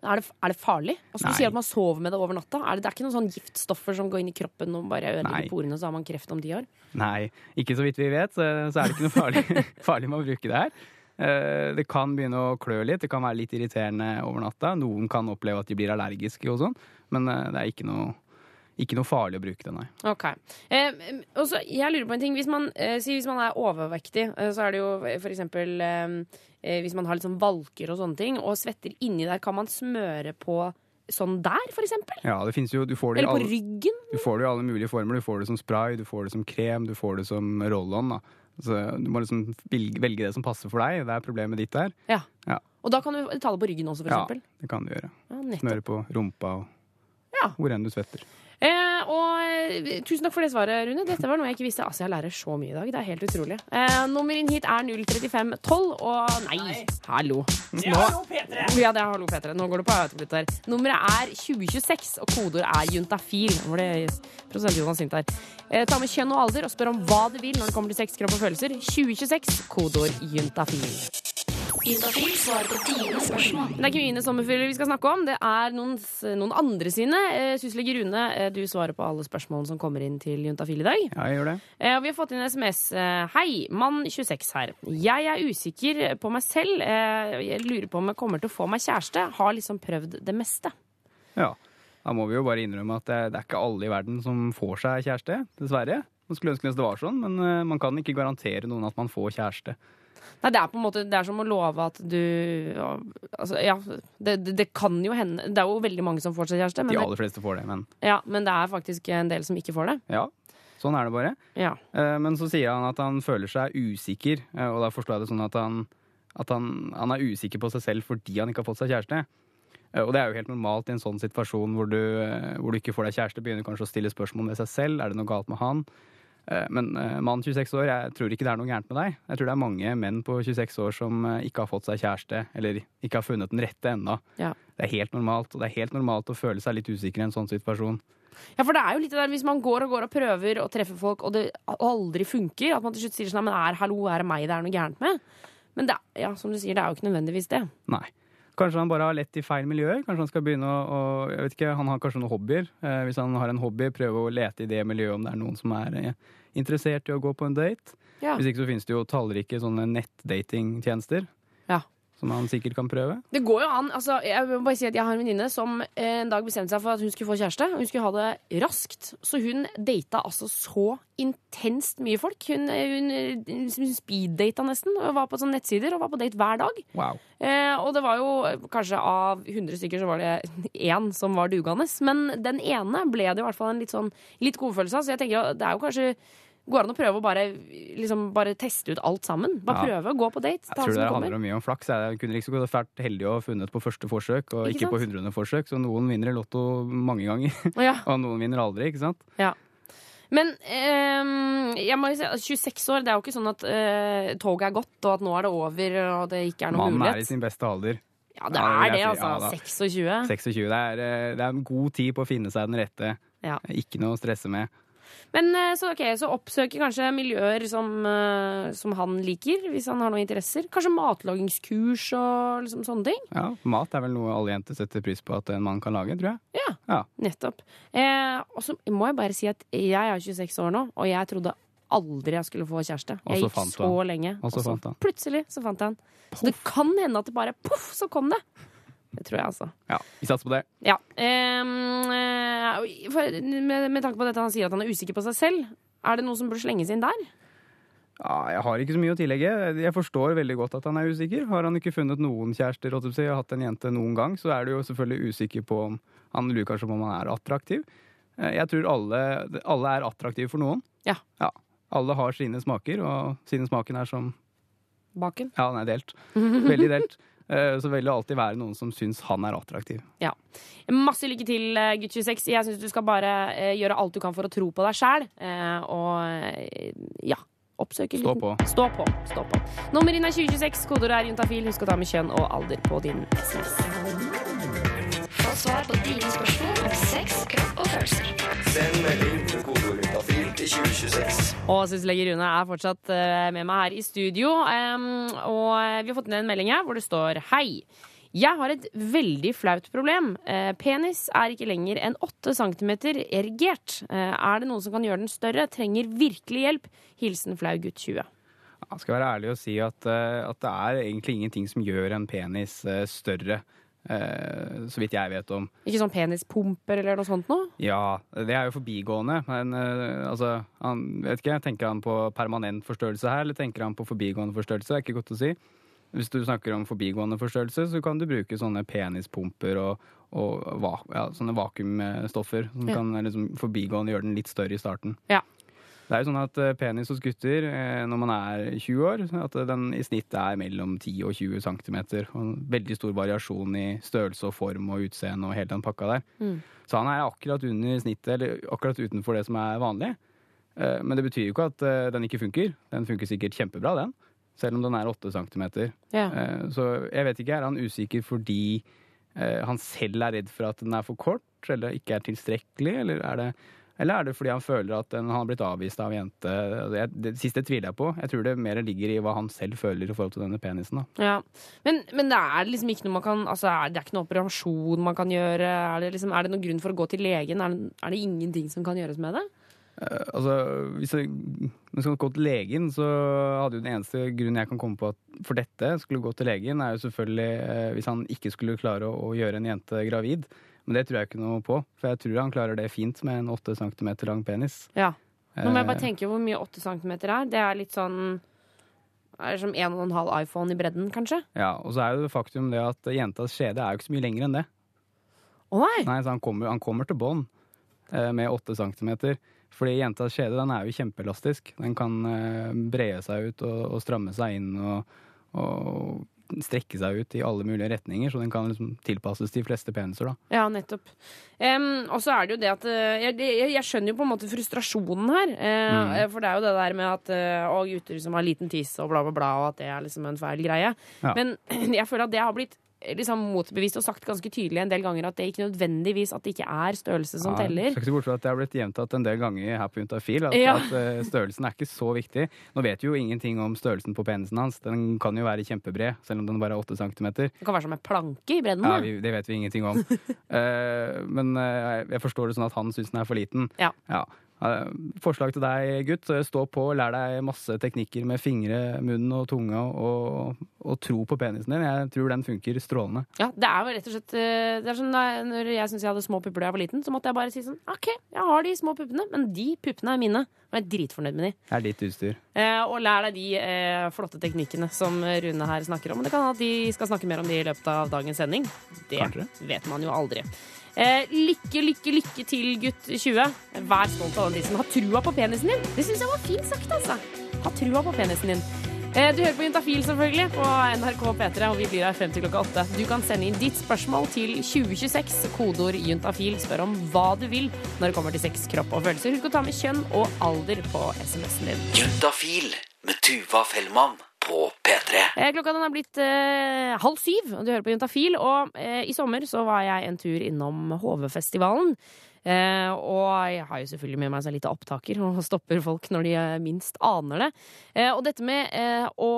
Speaker 3: Er det, er det farlig? Altså, du sier at man sover med det over natta. Er det, det er ikke noen sånn giftstoffer som går inn i kroppen og bare ødelegger porene, så har man kreft om ti år?
Speaker 10: Nei, ikke så vidt vi vet, så, så er det ikke noe farlig, farlig med å bruke det her. Eh, Det kan begynne å klø litt, det kan være litt irriterende over natta. Noen kan oppleve at de blir allergiske og sånn, men eh, det er ikke noe, ikke noe farlig å bruke det, nei.
Speaker 3: Ok. Eh, og så, jeg lurer på en ting. Hvis man, eh, hvis man er overvektig, eh, så er det jo for eksempel eh, eh, Hvis man har litt sånn valker og sånne ting, og svetter inni der, kan man smøre på sånn der, for eksempel?
Speaker 10: Ja, det finnes jo, du får det,
Speaker 3: Eller på
Speaker 10: alle,
Speaker 3: ryggen?
Speaker 10: du får det i alle mulige former. Du får det som spray, du får det som krem, du får det som roll-on. da. Så du må liksom velge, det som passer for deg. Det er problemet ditt der.
Speaker 3: Ja.
Speaker 10: Ja.
Speaker 3: Og da kan du ta det på ryggen også, for
Speaker 10: Ja,
Speaker 3: eksempel?
Speaker 10: det kan du gjøre.
Speaker 3: Ja.
Speaker 10: Smøre på rumpa og
Speaker 3: Ja.
Speaker 10: hvor enn du svetter.
Speaker 3: Eh, og eh, Tusen takk for det svaret, Rune. Dette var noe jeg ikke visste. Altså, Jeg lærer så mye i dag. Det er helt utrolig. Eh, nummer inn hit er 03512. Og nei, hallo. Nå, ja, det er hallo, Petre. Nå går det på autopilot her. Nummeret er 2026, og kodeord er juntafil. Hvor det prosent Jonas sint her. Eh, ta med kjønn og alder og spør om hva du vil når det kommer til sex, kropp og følelser. 2026, kodeord juntafil.
Speaker 9: Juntafil svarer på dine spørsmål.
Speaker 3: Det er ikke mine sommerfugler vi skal snakke om, det er noen, noen andre sine. Eh, Syslege Rune, eh, du svarer på alle spørsmålene som kommer inn til Juntafil i dag.
Speaker 10: Ja, jeg gjør det.
Speaker 3: Eh, og vi har fått inn SMS. Eh, Hei, mann 26 her. Jeg er usikker på meg selv. Jeg lurer på om jeg kommer til å få meg kjæreste. Har liksom prøvd det meste.
Speaker 10: Ja. Da må vi jo bare innrømme at det, er ikke alle i verden som får seg kjæreste, dessverre. Man skulle ønske det var sånn, men man kan ikke garantere noen at man får kjæreste.
Speaker 3: Nei, det er på en måte Det er som å love at du Altså, ja. Det, det, det kan jo hende Det er jo veldig mange som får seg kjæreste, men
Speaker 10: De aller fleste får det, men
Speaker 3: ja, men det er faktisk en del som ikke får det.
Speaker 10: ja. Sånn er det bare.
Speaker 3: Ja.
Speaker 10: Eh, Men så sier han at han føler seg usikker, eh, og da forstår jeg det sånn at han, at han, han er usikker på seg selv fordi han ikke har fått seg kjæreste. Eh, Og det er jo helt normalt i en sånn situasjon hvor du, hvor du ikke får deg kjæreste, begynner kanskje å stille spørsmål ved seg selv. Er det noe galt med han? Eh, Men eh, mann 26 år, jeg tror ikke det er noe gærent med deg. Jeg tror det er mange menn på 26 år som eh, ikke har fått seg kjæreste, eller ikke har funnet den rette ennå.
Speaker 3: Ja.
Speaker 10: Det er helt normalt, og det er helt normalt å føle seg litt usikker i en sånn situasjon.
Speaker 3: Ja, for det er jo litt det der Hvis man går og går og prøver å treffe folk, og det aldri funker, at man til slutt sier sånn Men er, hallo, er det meg det er noe gærent med? Men det, ja, som du sier, det er jo ikke nødvendigvis det.
Speaker 10: Nei. Kanskje han bare har lett i feil miljøer. Kanskje han skal begynne å, Jeg vet ikke, Han har kanskje noen hobbyer. Eh, hvis han har en hobby, prøve å lete i det miljøet om det er noen som er eh, interessert i å gå på en date.
Speaker 3: Ja.
Speaker 10: Hvis ikke så finnes det jo tallrike sånne nettdatingtjenester.
Speaker 3: Ja.
Speaker 10: Som han sikkert kan prøve.
Speaker 3: Det går jo an. altså Jeg vil bare si at jeg har en venninne som eh, en dag bestemte seg for at hun skulle få kjæreste. og Hun skulle ha det raskt. Så hun data altså så intenst mye folk. Hun, eh, hun, eh, hun speeddata nesten. og Var på sånne nettsider og var på date hver dag.
Speaker 10: Wow.
Speaker 3: Eh, og det var jo kanskje av 100 stykker så var det én som var dugende. Men den ene ble det i hvert fall en litt sånn litt godfølelse av. Så jeg tenker at det er jo kanskje Går det an å prøve å bare, liksom, bare teste ut alt sammen? Bare
Speaker 10: Ja.
Speaker 3: prøve å gå på date?
Speaker 10: Jeg tror
Speaker 3: det
Speaker 10: handler om mye om flaks. Jeg kunne liksom gått vært heldig og funnet på første forsøk, og
Speaker 3: Ikke
Speaker 10: ikke, på hundrede forsøk. Så noen vinner i Lotto mange ganger,
Speaker 3: Ja.
Speaker 10: og noen vinner aldri, ikke sant?
Speaker 3: Ja. Men eh, jeg må jo si, 26 år, det er jo ikke sånn at eh, toget er gått, og at nå er det over, og det ikke er noen
Speaker 10: Mannen er i sin beste alder.
Speaker 3: Ja, det er det, altså.
Speaker 10: Ja,
Speaker 3: 26.
Speaker 10: 26. Det er, eh, det er en god tid på å finne seg den rette.
Speaker 3: Ja.
Speaker 10: Ikke noe å stresse med.
Speaker 3: Men eh, så, okay, så oppsøker kanskje miljøer som, eh, som han liker, hvis han har noen interesser. Kanskje matlagingskurs og liksom sånne ting.
Speaker 10: Ja, Mat er vel noe alle jenter setter pris på at en mann kan lage, tror jeg.
Speaker 3: Ja,
Speaker 10: Ja.
Speaker 3: nettopp. Eh, og så må jeg bare si at jeg er 26 år nå, og jeg trodde aldri jeg skulle få kjæreste. Jeg gikk så
Speaker 10: han.
Speaker 3: lenge.
Speaker 10: Og så fant han.
Speaker 3: plutselig så fant jeg han. Så det kan hende at det bare poff, så kom det. Det tror jeg, altså.
Speaker 10: Ja, Vi satser på det.
Speaker 3: Ja. eh, for, med, med tanke på dette han sier at han er usikker på seg selv, er det noe som burde slenges inn der?
Speaker 10: Ja, jeg har ikke så mye å tillegge. Jeg forstår veldig godt at han er usikker. Har han ikke funnet noen kjærester og hatt en jente noen gang, så er du jo selvfølgelig usikker på om Han lurer kanskje på om han er attraktiv. Eh, Jeg tror alle, alle er attraktive for noen.
Speaker 3: Ja.
Speaker 10: Alle har sine smaker, og sine smaken er som
Speaker 3: Baken?
Speaker 10: Ja, er delt. Veldig delt. Eh, Så vil det alltid være noen som syns han er attraktiv.
Speaker 3: Ja. Masse lykke til, eh, gutt 26. Jeg syns du skal bare eh, gjøre alt du kan for å tro på deg sjæl. Eh, og ja. Oppsøke
Speaker 10: Stå på.
Speaker 3: Stå på. Stå på. Nummer inn er 2026. Kodeordet er juntafil. Husk å ta med kjønn og alder på din SMS.
Speaker 9: Få svar på dine spørsmål om sex, kropp og følelser.
Speaker 11: Send melding til kodeord juntafil til 2026.
Speaker 3: Og syslege Rune er fortsatt eh, med meg her i studio. og vi har fått ned en melding her hvor det står Hei. Jeg har et veldig flaut problem. Eh, penis er ikke lenger enn 8 cm erigert. Eh, er det noen som kan gjøre den større? Trenger virkelig hjelp. Hilsen flau gutt 20.
Speaker 10: Jeg skal være ærlig og si at, eh, at det er egentlig ingenting som gjør en penis eh, større, eh, så vidt jeg vet om.
Speaker 3: Ikke sånn penispumper eller noe sånt noe?
Speaker 10: Ja, det er jo forbigående, men eh, altså han, vet ikke, Tenker han på permanent forstørrelse her, eller tenker han på forbigående forstørrelse? Det er ikke godt å si. Hvis du snakker om forbigående forstørrelse, så kan du bruke sånne penispumper og, og va ja, sånne vakuumstoffer som
Speaker 3: Ja.
Speaker 10: kan eh, liksom, forbigående gjøre den litt større i starten.
Speaker 3: Ja.
Speaker 10: Det er jo sånn at eh, penis hos gutter eh, når man er 20 år, at den i snitt er mellom 10 og 20 cm. Og veldig stor variasjon i størrelse og form og utseende og hele den pakka der.
Speaker 3: Mm.
Speaker 10: Så han er akkurat under snittet, eller akkurat utenfor det som er vanlig. Eh, Men det betyr jo ikke at eh, den ikke funker. Den funker sikkert kjempebra, den. Selv om den er 8 cm.
Speaker 3: Ja.
Speaker 10: Så jeg vet ikke, er han usikker fordi eh, han selv er redd for at den er for kort, eller ikke er tilstrekkelig, eller er det eller er det fordi han føler at han har blitt avvist av en jente? Jeg, det siste tviler jeg på. Jeg tror det mer ligger i hva han selv føler i forhold til denne penisen.
Speaker 3: Ja. Men, men det er liksom ikke noe man kan Altså, det er ikke noe operasjon man kan gjøre? Er det, liksom, er det noen grunn for å gå til legen? Er det, er det ingenting som kan gjøres med det?
Speaker 10: Eh, altså, hvis jeg, man skal gå til legen, så hadde jo den eneste grunnen jeg kan komme på at for dette skulle gå til legen, er jo selvfølgelig eh, hvis han ikke skulle klare å, å gjøre en jente gravid. Men det tror jeg ikke noe på, for jeg tror han klarer det fint med en 8 cm lang penis.
Speaker 3: Ja. Nå må jeg bare
Speaker 10: Eh,
Speaker 3: tenke hvor mye 8 cm er. Det er litt sånn er det som en og en halv iPhone i bredden, kanskje?
Speaker 10: Ja, Og så er jo det faktum det at jentas skjede er jo ikke så mye lenger enn det.
Speaker 3: Å nei!
Speaker 10: Nei, så han kommer, han kommer til bånn eh, med 8 cm. Fordi jentas skjede den er jo kjempeelastisk. Den kan eh, brede seg ut og, og stramme seg inn og, og strekke seg ut i alle mulige retninger, så den kan liksom tilpasses de fleste peniser. da.
Speaker 3: Ja, nettopp. Um, og så er det jo det at eh, jeg, jeg, jeg skjønner jo på en måte frustrasjonen her. Uh,
Speaker 10: Mm.
Speaker 3: For det er jo det der med at uh, å, gutter som har liten tiss og bla, bla, bla, og at det er liksom en feil greie.
Speaker 10: Ja.
Speaker 3: Men jeg føler at det har blitt liksom motbevist og sagt ganske tydelig en del ganger at det ikke nødvendigvis at det ikke er størrelse som
Speaker 10: Ja,
Speaker 3: teller.
Speaker 10: Skal ikke se bort fra at det har blitt gjentatt en del ganger her på Juntafil at,
Speaker 3: Ja.
Speaker 10: at eh, størrelsen er ikke så viktig. Nå vet vi jo ingenting om størrelsen på penisen hans. Den kan jo være kjempebred, selv om den bare er 8 cm.
Speaker 3: Det kan være som en planke i bredden.
Speaker 10: Ja, vi, det vet vi ingenting om. uh, men uh, jeg forstår det sånn at han syns den er for liten.
Speaker 3: Ja.
Speaker 10: Eh, forslag til deg, gutt. Stå på, lær deg masse teknikker med fingre, munn og tunge, og, og tro på penisen din. Jeg tror den funker strålende.
Speaker 3: Ja, det er rett og slett eh, Det er sånn Når jeg syntes jeg hadde små pupper da jeg var liten, så måtte jeg bare si sånn OK, jeg har de små puppene, men de puppene er mine. Og jeg er dritfornøyd med de.
Speaker 10: Det er ditt utstyr.
Speaker 3: Eh, og lær deg de eh, flotte teknikkene som Rune her snakker om. Men det kan at de skal snakke mer om de i løpet av dagens sending. Det
Speaker 10: Kanskje.
Speaker 3: vet man jo aldri. Eh, lykke, lykke, lykke til, gutt 20. Vær stolt av den tissen. Ha trua på penisen din. Det syns jeg var fint sagt, altså. Ha trua på penisen din. Eh, Du hører på Juntafil selvfølgelig på NRK P3, og vi blir her frem til klokka åtte. Du kan sende inn ditt spørsmål til 2026, kodeord juntafil. Spør om hva du vil når det kommer til sex, kropp og følelser. Husk å ta med kjønn og alder på SMS-en din.
Speaker 1: Juntafil med Tuva Fellmann på P3.
Speaker 3: Eh, Klokka den er blitt eh, halv syv, og du hører på Juntafil. Og eh, i sommer så var jeg en tur innom HV-festivalen. Eh, og jeg har jo selvfølgelig med meg en liten opptaker og stopper folk når de eh, minst aner det. Eh, og dette med eh, å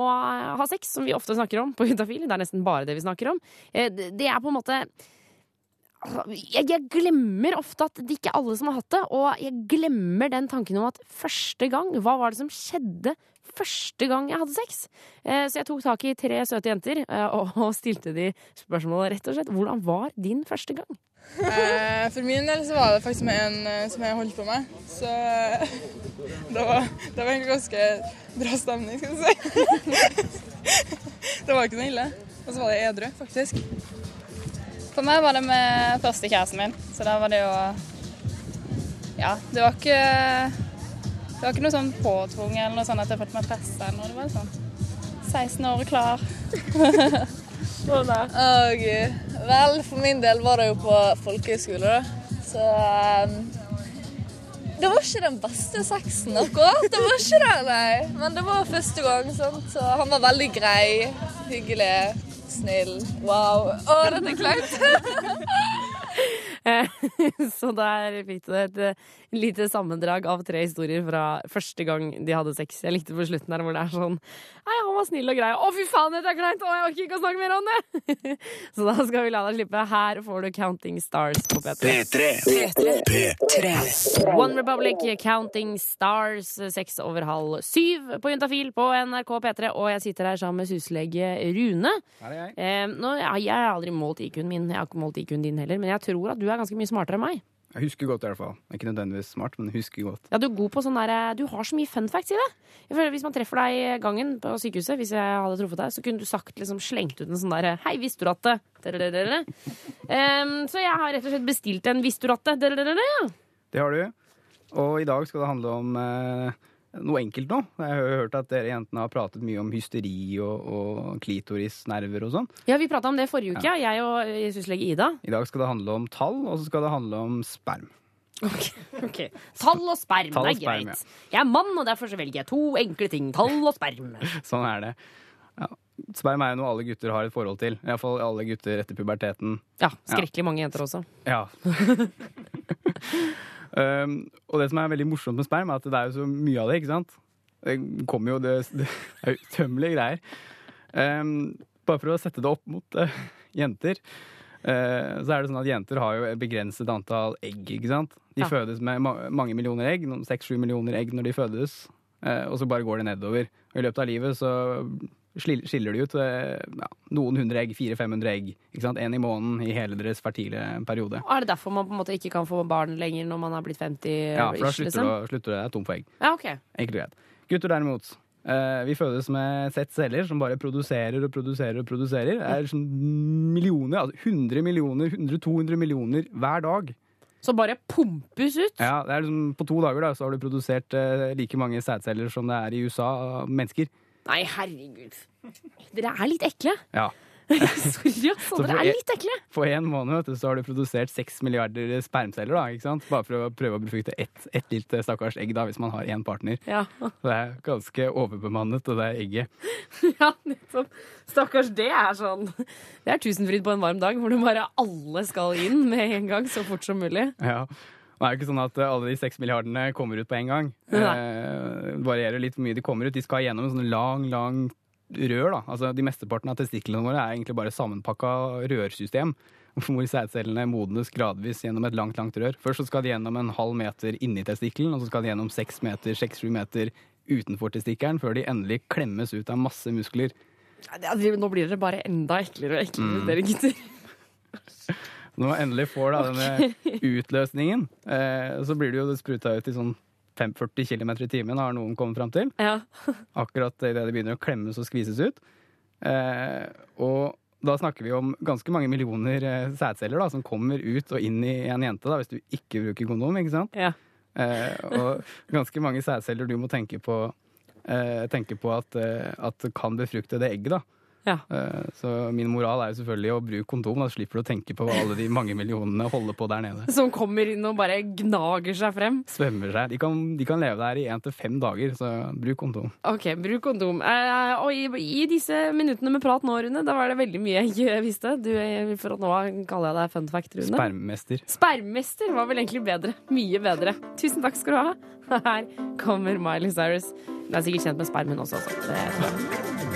Speaker 3: ha sex, som vi ofte snakker om på Juntafil, det er nesten bare det vi snakker om, eh, det det er på en måte Altså, jeg, jeg glemmer ofte at det ikke er alle som har hatt det, og jeg glemmer den tanken om at første gang Hva var det som skjedde første gang jeg hadde sex? Eh, så jeg tok tak i tre søte jenter eh, og, stilte de spørsmålet rett og slett. Hvordan var din første gang?
Speaker 12: Eh, For min del så var det faktisk med en som jeg holdt på med. Så det var, det var egentlig ganske bra stemning, skal du si. Det var ikke noe ille. Og så var det edru, faktisk.
Speaker 13: For meg var det med første kjæresten min, så da var det jo Ja, det var ikke Det var ikke noe sånn påtvunget eller noe sånn at jeg følte meg pressa eller noe. Det var sånn 16 år og klar.
Speaker 12: Å, Gud. Vel, for min del var det jo på folkehøyskole, da. Så um, Det var ikke den beste sexen, akkurat. Det var ikke det, nei. Men det var første gang, sant. Så han var veldig grei, hyggelig, snill. Wow. Å, dette er kleint.
Speaker 3: Så der fikk du et eh, lite sammendrag av tre historier fra første gang de hadde sex. Jeg likte på slutten der hvor det er sånn Nei, han var snill og grei. Å, fy faen, dette er kleint! Å, jeg orker ikke å snakke mer om det! Så da skal vi la deg slippe. Her får du Counting Stars på P3. P3 One Republic, Counting Stars, seks over halv syv på Juntafil på NRK P3. Og jeg sitter her sammen med huslege Rune.
Speaker 10: Her er jeg.
Speaker 3: Eh, nå, jeg har aldri målt IQ-en min, jeg har ikke målt IQ-en din heller, men jeg tror at du er ganske mye smartere enn meg.
Speaker 10: Jeg husker godt, i hvert fall. Ikke nødvendigvis smart, men husker godt.
Speaker 3: Ja, Du er god på sånn der, du har så mye fun facts i det. Hvis man treffer deg i gangen på sykehuset, hvis jeg hadde truffet deg, så kunne du sagt, liksom, slengt ut en sånn derre Hei, visste du at det um, Så jeg har rett og slett bestilt en Visste du at det.
Speaker 10: Det har du. Og i dag skal det handle om eh, noe enkelt nå. Jeg har hørt at dere jentene har pratet mye om hysteri og, og klitorisnerver og sånn.
Speaker 3: Ja, Vi prata om det forrige uke, ja. jeg og syslege Ida.
Speaker 10: I dag skal det handle om tall, og så skal det handle om sperm.
Speaker 3: Ok, Tall og sperm,
Speaker 10: Tall og
Speaker 3: det er
Speaker 10: sperm,
Speaker 3: greit. Jeg er mann, og derfor så velger jeg to enkle ting. Tall og sperm.
Speaker 10: Sånn er det. Ja. Sperm er jo noe alle gutter har et forhold til. Iallfall alle gutter etter puberteten.
Speaker 3: Ja, skrekkelig mange jenter også.
Speaker 10: Ja. um, og det som er veldig morsomt med sperm, er at det er jo så mye av det, ikke sant? Det kommer jo Det, det er utømmelige greier. Um, bare for å sette det opp mot uh, jenter, uh, så er det sånn at jenter har jo et begrenset antall egg, ikke sant? De
Speaker 3: Ja.
Speaker 10: fødes med ma mange millioner egg, seks-sju millioner egg når de fødes, uh, og så bare går det nedover. Og i løpet av livet så skiller de ut eh, ja, noen hundre egg, 400-500 egg, ikke sant? En i måneden i hele deres fertile periode.
Speaker 3: Og Er det derfor man på en måte ikke kan få barn lenger når man har blitt 50?
Speaker 10: Ja, for da slutter
Speaker 3: liksom?
Speaker 10: du slutter du å tom for egg.
Speaker 3: Ja, ok.
Speaker 10: Enkelt og greit. Gutter derimot. eh, vi fødes med et sett celler som bare produserer og produserer og produserer. Det er sånn millioner, altså 100 millioner, 100-200 millioner hver dag.
Speaker 3: Så bare pumpes ut?
Speaker 10: Ja, det er liksom, På to dager da, så har du produsert eh, like mange sædceller som det er i USA mennesker.
Speaker 3: Nei, herregud. Dere er litt ekle.
Speaker 10: Ja.
Speaker 3: Sorry, altså. Dere er litt ekle.
Speaker 10: På en måned du, så har du produsert seks milliarder spermceller, da, ikke sant? bare for å prøve å befrukte ett et lite stakkars egg da, hvis man har én partner.
Speaker 3: Ja.
Speaker 10: Det er ganske overbemannet, det er egget.
Speaker 3: ja, nettopp. Stakkars, det er sånn Det er tusenfryd på en varm dag, hvor det bare alle skal inn med en gang, så fort som mulig.
Speaker 10: Ja. Det er jo ikke sånn at eh, alle de seks milliardene kommer ut på en gang. Eh, det varierer litt hvor mye de kommer ut. De skal gjennom en sånn lang, lang rør. da. Altså, De mesteparten av testiklene våre er egentlig bare sammenpakka rørsystem. Hvor sædcellene modnes gradvis gjennom et langt langt rør. Først så skal de gjennom en halv meter inni testikkelen, og så skal de gjennom seks meter, seks-sju meter utenfor testikkelen, før de endelig klemmes ut av masse muskler.
Speaker 3: Ja, det- Nå blir dere bare enda eklere og eklere,
Speaker 10: Mm.
Speaker 3: dere gutter.
Speaker 10: Når man endelig får da, denne utløsningen, eh, så blir det jo spruta ut i sånn 540 km i timen, har noen kommet fram til.
Speaker 3: Ja.
Speaker 10: Akkurat idet det begynner å klemmes og skvises ut. Eh, og da snakker vi om ganske mange millioner eh, sædceller da, som kommer ut og inn i en jente da, hvis du ikke bruker kondom. ikke sant?
Speaker 3: Ja.
Speaker 10: Eh, og ganske mange sædceller du må tenke på, eh, tenke på at, eh, at kan befrukte det egget. da.
Speaker 3: Ja.
Speaker 10: Eh, så min moral er jo selvfølgelig å bruke kondom. Da slipper du å tenke på hva alle de mange millionene holder på der nede.
Speaker 3: Som kommer inn og bare gnager seg frem.
Speaker 10: Svømmer seg. De kan, de kan leve der i én til fem dager, så bruk kondom.
Speaker 3: Ok, bruk kondom. Eh, og i, i disse minuttene med prat nå, Rune, da var det veldig mye jeg visste. Du, eh, for nå kaller jeg deg fun fact, Rune.
Speaker 10: Spermester
Speaker 3: Spermester var vel egentlig bedre. Mye bedre. Tusen takk skal du ha. Her kommer Miley Cyrus. Hun er sikkert kjent med spermen også, så Det tror jeg.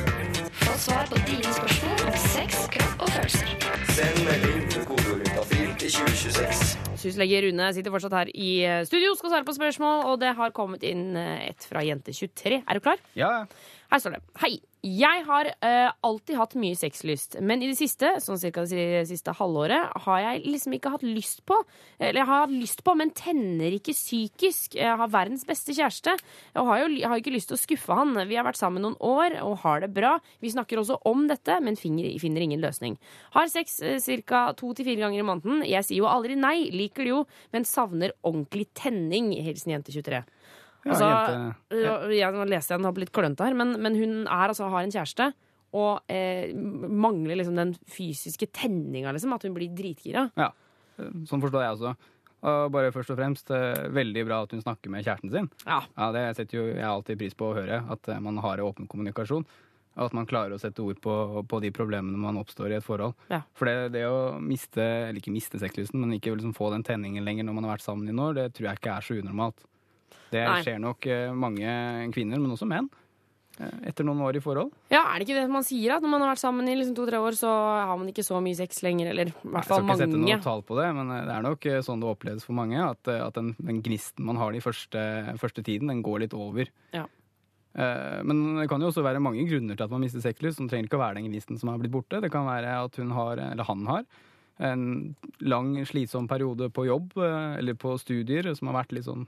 Speaker 9: Få svar på dine spørsmål om sex, kropp og følelser.
Speaker 11: Send melding til kodeord juntafil til 2026.
Speaker 3: Syslege Rune sitter fortsatt her i eh, studio, skal svare på spørsmål, og det har kommet inn eh, et fra Jente23. Er du klar?
Speaker 10: Ja, Ja.
Speaker 3: Her står det. Hei. Jeg har uh, alltid hatt mye sexlyst, men i det siste, sånn cirka det siste halvåret, har jeg liksom ikke hatt lyst på. Eller jeg har hatt lyst på, men tenner ikke psykisk. Jeg har verdens beste kjæreste, og har jo har ikke lyst til å skuffe han. Vi har vært sammen noen år og har det bra. Vi snakker også om dette, men finner, finner ingen løsning. Har sex uh, ca. to til fire ganger i måneden. Jeg sier jo aldri nei, liker det jo, men savner ordentlig tenning. Hilsen jente23.
Speaker 10: Ja,
Speaker 3: Altså,
Speaker 10: jente-
Speaker 3: ja, jeg, leste jeg den har blitt klønete her, men, men hun er, altså, har en kjæreste og eh, mangler liksom den fysiske tenninga, liksom. At hun blir dritgira.
Speaker 10: Ja, sånn forstår jeg også. Og bare først og fremst, eh, veldig bra at hun snakker med kjæresten sin.
Speaker 3: Ja.
Speaker 10: Det setter jo jeg alltid pris på å høre, at eh, man har åpen kommunikasjon. Og at man klarer å sette ord på, på de problemene man oppstår i et forhold.
Speaker 3: Ja.
Speaker 10: For det, det å miste, eller ikke miste sexlysten, men ikke liksom få den tenningen lenger når man har vært sammen i noen år, det tror jeg ikke er så unormalt. Det
Speaker 3: Nei.
Speaker 10: skjer nok eh, mange kvinner, men også menn, eh, etter noen år i forhold.
Speaker 3: Ja, er det ikke det man sier? At når man har vært sammen i liksom to-tre år, så har man ikke så mye sex lenger? Eller i hvert
Speaker 10: Jeg skal ikke sette noe tall på det, men eh, det er nok sånn det oppleves for mange. At, at den, den gnisten man har den første, første tiden, den går litt over.
Speaker 3: Ja.
Speaker 10: Men det kan jo også være mange grunner til at man mister sexlyst. Som trenger ikke å være den gnisten som har blitt borte. Det kan være at hun har, eller han har, en lang, slitsom periode på jobb eller på studier som har vært litt sånn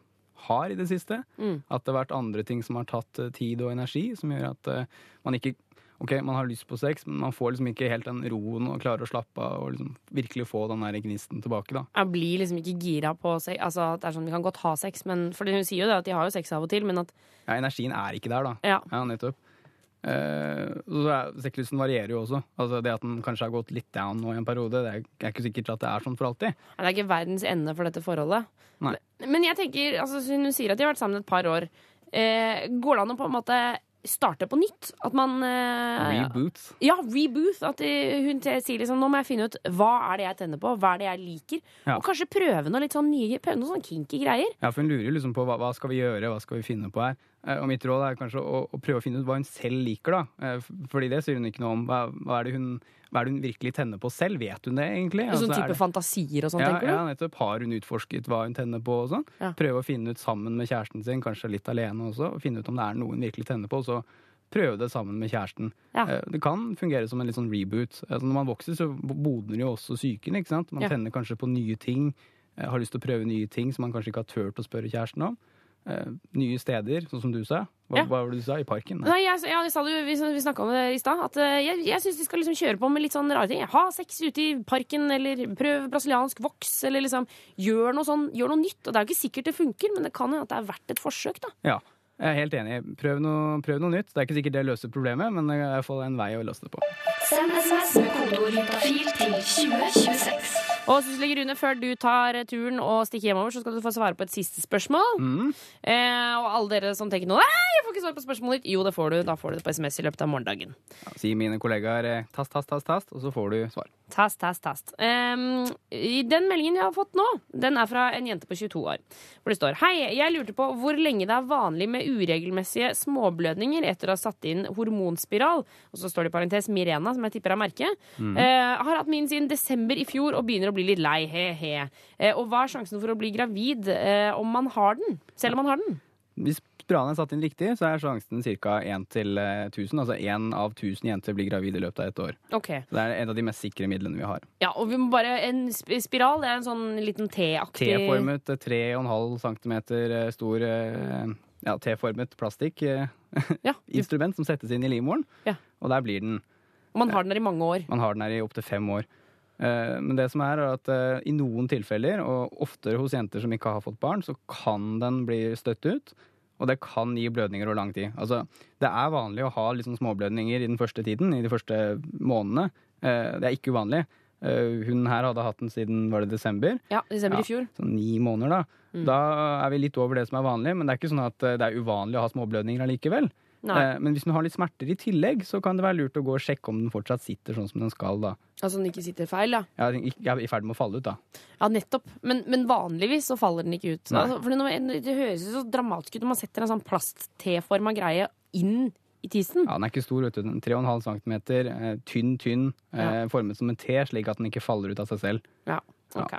Speaker 10: hard i det siste.
Speaker 3: Mm.
Speaker 10: At det har vært andre ting som har tatt eh, tid og energi, som gjør at eh, man ikke Ok, man har lyst på sex, men man får liksom ikke helt den roen og klarer å slappe av og liksom virkelig få den der gnisten tilbake, da.
Speaker 3: Jeg blir liksom ikke gira på sex. Altså, det er sånn, Vi kan godt ha sex, men for hun sier jo det at de har jo sex av og til, men at
Speaker 10: Ja, energien er ikke der, da.
Speaker 3: Ja.
Speaker 10: nettopp. Eh, så er- varierer jo også. Altså Det at den kanskje har gått litt down nå i en periode, det er ikke sikkert at det er sånn for alltid.
Speaker 3: det er ikke verdens ende for dette forholdet.
Speaker 10: Nei.
Speaker 3: Men jeg tenker, altså, hun sier at de har vært sammen et par år, eh, går det an å på en måte starte på nytt? At man Reboot?
Speaker 10: Reboots.
Speaker 3: Ja, reboot. At hun sier liksom nå må jeg finne ut hva er det jeg tenner på, hva er det jeg liker.
Speaker 10: Ja.
Speaker 3: Og kanskje prøve noe litt sånn nye, prøve noe sånn kinky greier.
Speaker 10: Ja, for hun lurer jo liksom på hva, hva skal vi gjøre, hva skal vi finne på her. Eh, Og mitt råd er kanskje å, å prøve å finne ut hva hun selv liker, da. Eh, Fordi det sier hun ikke noe om. Hva, hva, er det hun, hva er det hun virkelig tenner på selv? Vet hun det, egentlig?
Speaker 3: sånn
Speaker 10: Altså, er
Speaker 3: type
Speaker 10: det-
Speaker 3: fantasier og sånn,
Speaker 10: ja,
Speaker 3: tenker du?
Speaker 10: Ja, nettopp. Har hun utforsket hva hun tenner på og sånn?
Speaker 3: Ja.
Speaker 10: Prøve å finne ut sammen med kjæresten sin, kanskje litt alene også, og finne ut om det er noe hun virkelig tenner på, og så prøve det sammen med kjæresten.
Speaker 3: Ja.
Speaker 10: Eh, Det kan fungere som en litt sånn reboot. Altså, når man vokser, så bodner jo også psyken? Man
Speaker 3: Ja.
Speaker 10: tenner kanskje på nye ting, eh, har lyst til å prøve nye ting som man kanskje ikke har turt å spørre kjæresten om. Eh, nye steder, sånn som du sa. Hva,
Speaker 3: Ja.
Speaker 10: hva var det du sa? I parken?
Speaker 3: Nei, jeg, ja, jeg sa det vi, vi snakka om det i stad. At eh, jeg, jeg syns de skal liksom kjøre på med litt sånn rare ting. Ha sex ute i parken, eller prøv brasiliansk voks, eller liksom gjør noe sånn, gjør noe nytt. Og det er jo ikke sikkert det funker, men det kan hende at det er verdt et forsøk, da.
Speaker 10: Ja, jeg er helt enig. Prøv noe, prøv noe nytt. Det er ikke sikkert det løser problemet, men det er i hvert fall en vei å løse det på.
Speaker 9: Send SMS med kodeord til 2026.
Speaker 3: Og Sissel Grune, før du tar turen og stikker hjemover, så skal du få svare på et siste spørsmål.
Speaker 10: Mm.
Speaker 3: Eh, og alle dere som tenker nå Nei, jeg får ikke svar på spørsmålet ditt. Jo, det får du. Da får du det på SMS i løpet av morgendagen.
Speaker 10: Ja, si mine kollegaer eh, tast, tast, tast, tast, og så får du svar.
Speaker 3: Tast, tast, tast. I den meldingen jeg har fått nå, den er fra en jente på 22 år. Hvor det står Hei, jeg lurte på hvor lenge det er vanlig med uregelmessige småblødninger etter å ha satt inn hormonspiral. Og så står det i parentes Mirena, som jeg tipper er merket.
Speaker 14: Mm.
Speaker 3: Eh, har hatt min siden desember i fjor og begynner å bli litt lei. He-he. Eh, og hva er sjansen for å bli gravid eh, om man har den? Selv om man har den?
Speaker 10: Hvis spiralen er satt inn riktig, så er sjansen ca. 1 til eh, 1000. Altså 1 av 1000 jenter blir gravid i løpet av et år.
Speaker 3: Okay.
Speaker 10: Så det er en av de mest sikre midlene vi har.
Speaker 3: Ja, og vi må bare En spiral, det er en sånn liten T-aktig
Speaker 10: T-formet, eh, 3,5 cm stor eh, ja, T-formet plastikk. ja. Instrument som settes inn i livmoren,
Speaker 3: Ja.
Speaker 10: og der blir den.
Speaker 3: Og man har den her i mange år.
Speaker 10: Man har den her i opptil fem år. Eh, Men det som er, er at eh, i noen tilfeller, og oftere hos jenter som ikke har fått barn, så kan den bli støtt ut. Og det kan gi blødninger over lang tid. Altså, det er vanlig å ha liksom småblødninger i den første tiden, i de første månedene. Eh, Det er ikke uvanlig. Hun her hadde hatt den siden var det desember.
Speaker 3: Ja, desember i fjor.
Speaker 10: Så ni måneder, da.
Speaker 3: Mm.
Speaker 10: Da er vi litt over det som er vanlig, men det er ikke sånn at det er uvanlig å ha småblødninger allikevel. Eh, Men hvis den har litt smerter i tillegg, så kan det være lurt å gå og sjekke om den fortsatt sitter sånn som den skal. da.
Speaker 3: Altså den ikke sitter feil, da? ja.
Speaker 10: den er i ferd med å falle ut, da.
Speaker 3: Ja, nettopp. Men, men vanligvis så faller den ikke ut. Altså, for det, det høres jo så dramatisk ut når man setter en sånn plast-T-forma greie inn i tissen.
Speaker 10: Ja, Den er ikke stor, vet du. Er 3,5 cm, tynn, tynn, tynn, eh, formet som en T, slik at den ikke faller ut av seg selv.
Speaker 3: Ja, ok.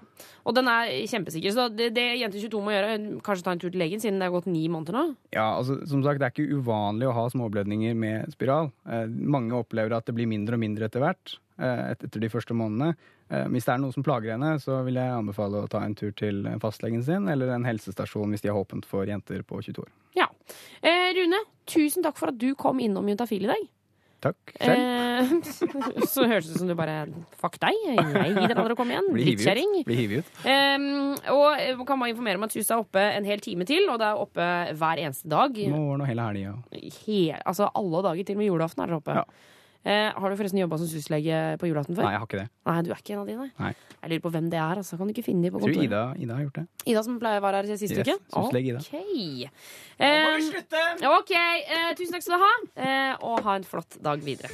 Speaker 3: Og den er kjempesikker. Så det, det Jente 22 må gjøre, kanskje ta en tur til legen, siden det er gått ni måneder nå.
Speaker 10: Ja, altså, som sagt, Det er ikke uvanlig å ha småblødninger med spiral. Eh, mange opplever at det blir mindre og mindre etter hvert. eh, etter de første månedene. Eh, hvis det er noe som plager henne, så vil jeg anbefale å ta en tur til fastlegen sin eller en helsestasjon hvis de har åpent for jenter på 22 år.
Speaker 3: Ja. Eh, Rune, tusen takk for at du kom innom Juntafil i dag.
Speaker 10: Takk selv.
Speaker 3: Eh, så høres det ut som du bare Fuck deg, jeg gidder aldri å komme igjen. Drittkjerring.
Speaker 10: Blir hivet ut.
Speaker 3: Um, og kan bare informere om at huset er oppe en hel time til, og det er oppe hver eneste dag.
Speaker 10: Morgen og hele helga.
Speaker 3: He altså alle dager, til og med julaften er dere oppe. Eh, har du forresten jobba som syslege på julaften før?
Speaker 10: Nei, jeg har ikke det.
Speaker 3: Nei, du er ikke en av de, nei.
Speaker 10: Nei.
Speaker 3: Jeg lurer på hvem det er. Altså. Kan du ikke finne de på
Speaker 10: Jeg tror? Ida, Ida har gjort det.
Speaker 3: Ida som pleier å være her sist
Speaker 10: Yes,
Speaker 3: uke?
Speaker 10: syslege Ida.
Speaker 3: Ok. Um, ok, eh, tusen takk skal du ha, eh, og ha en flott dag videre.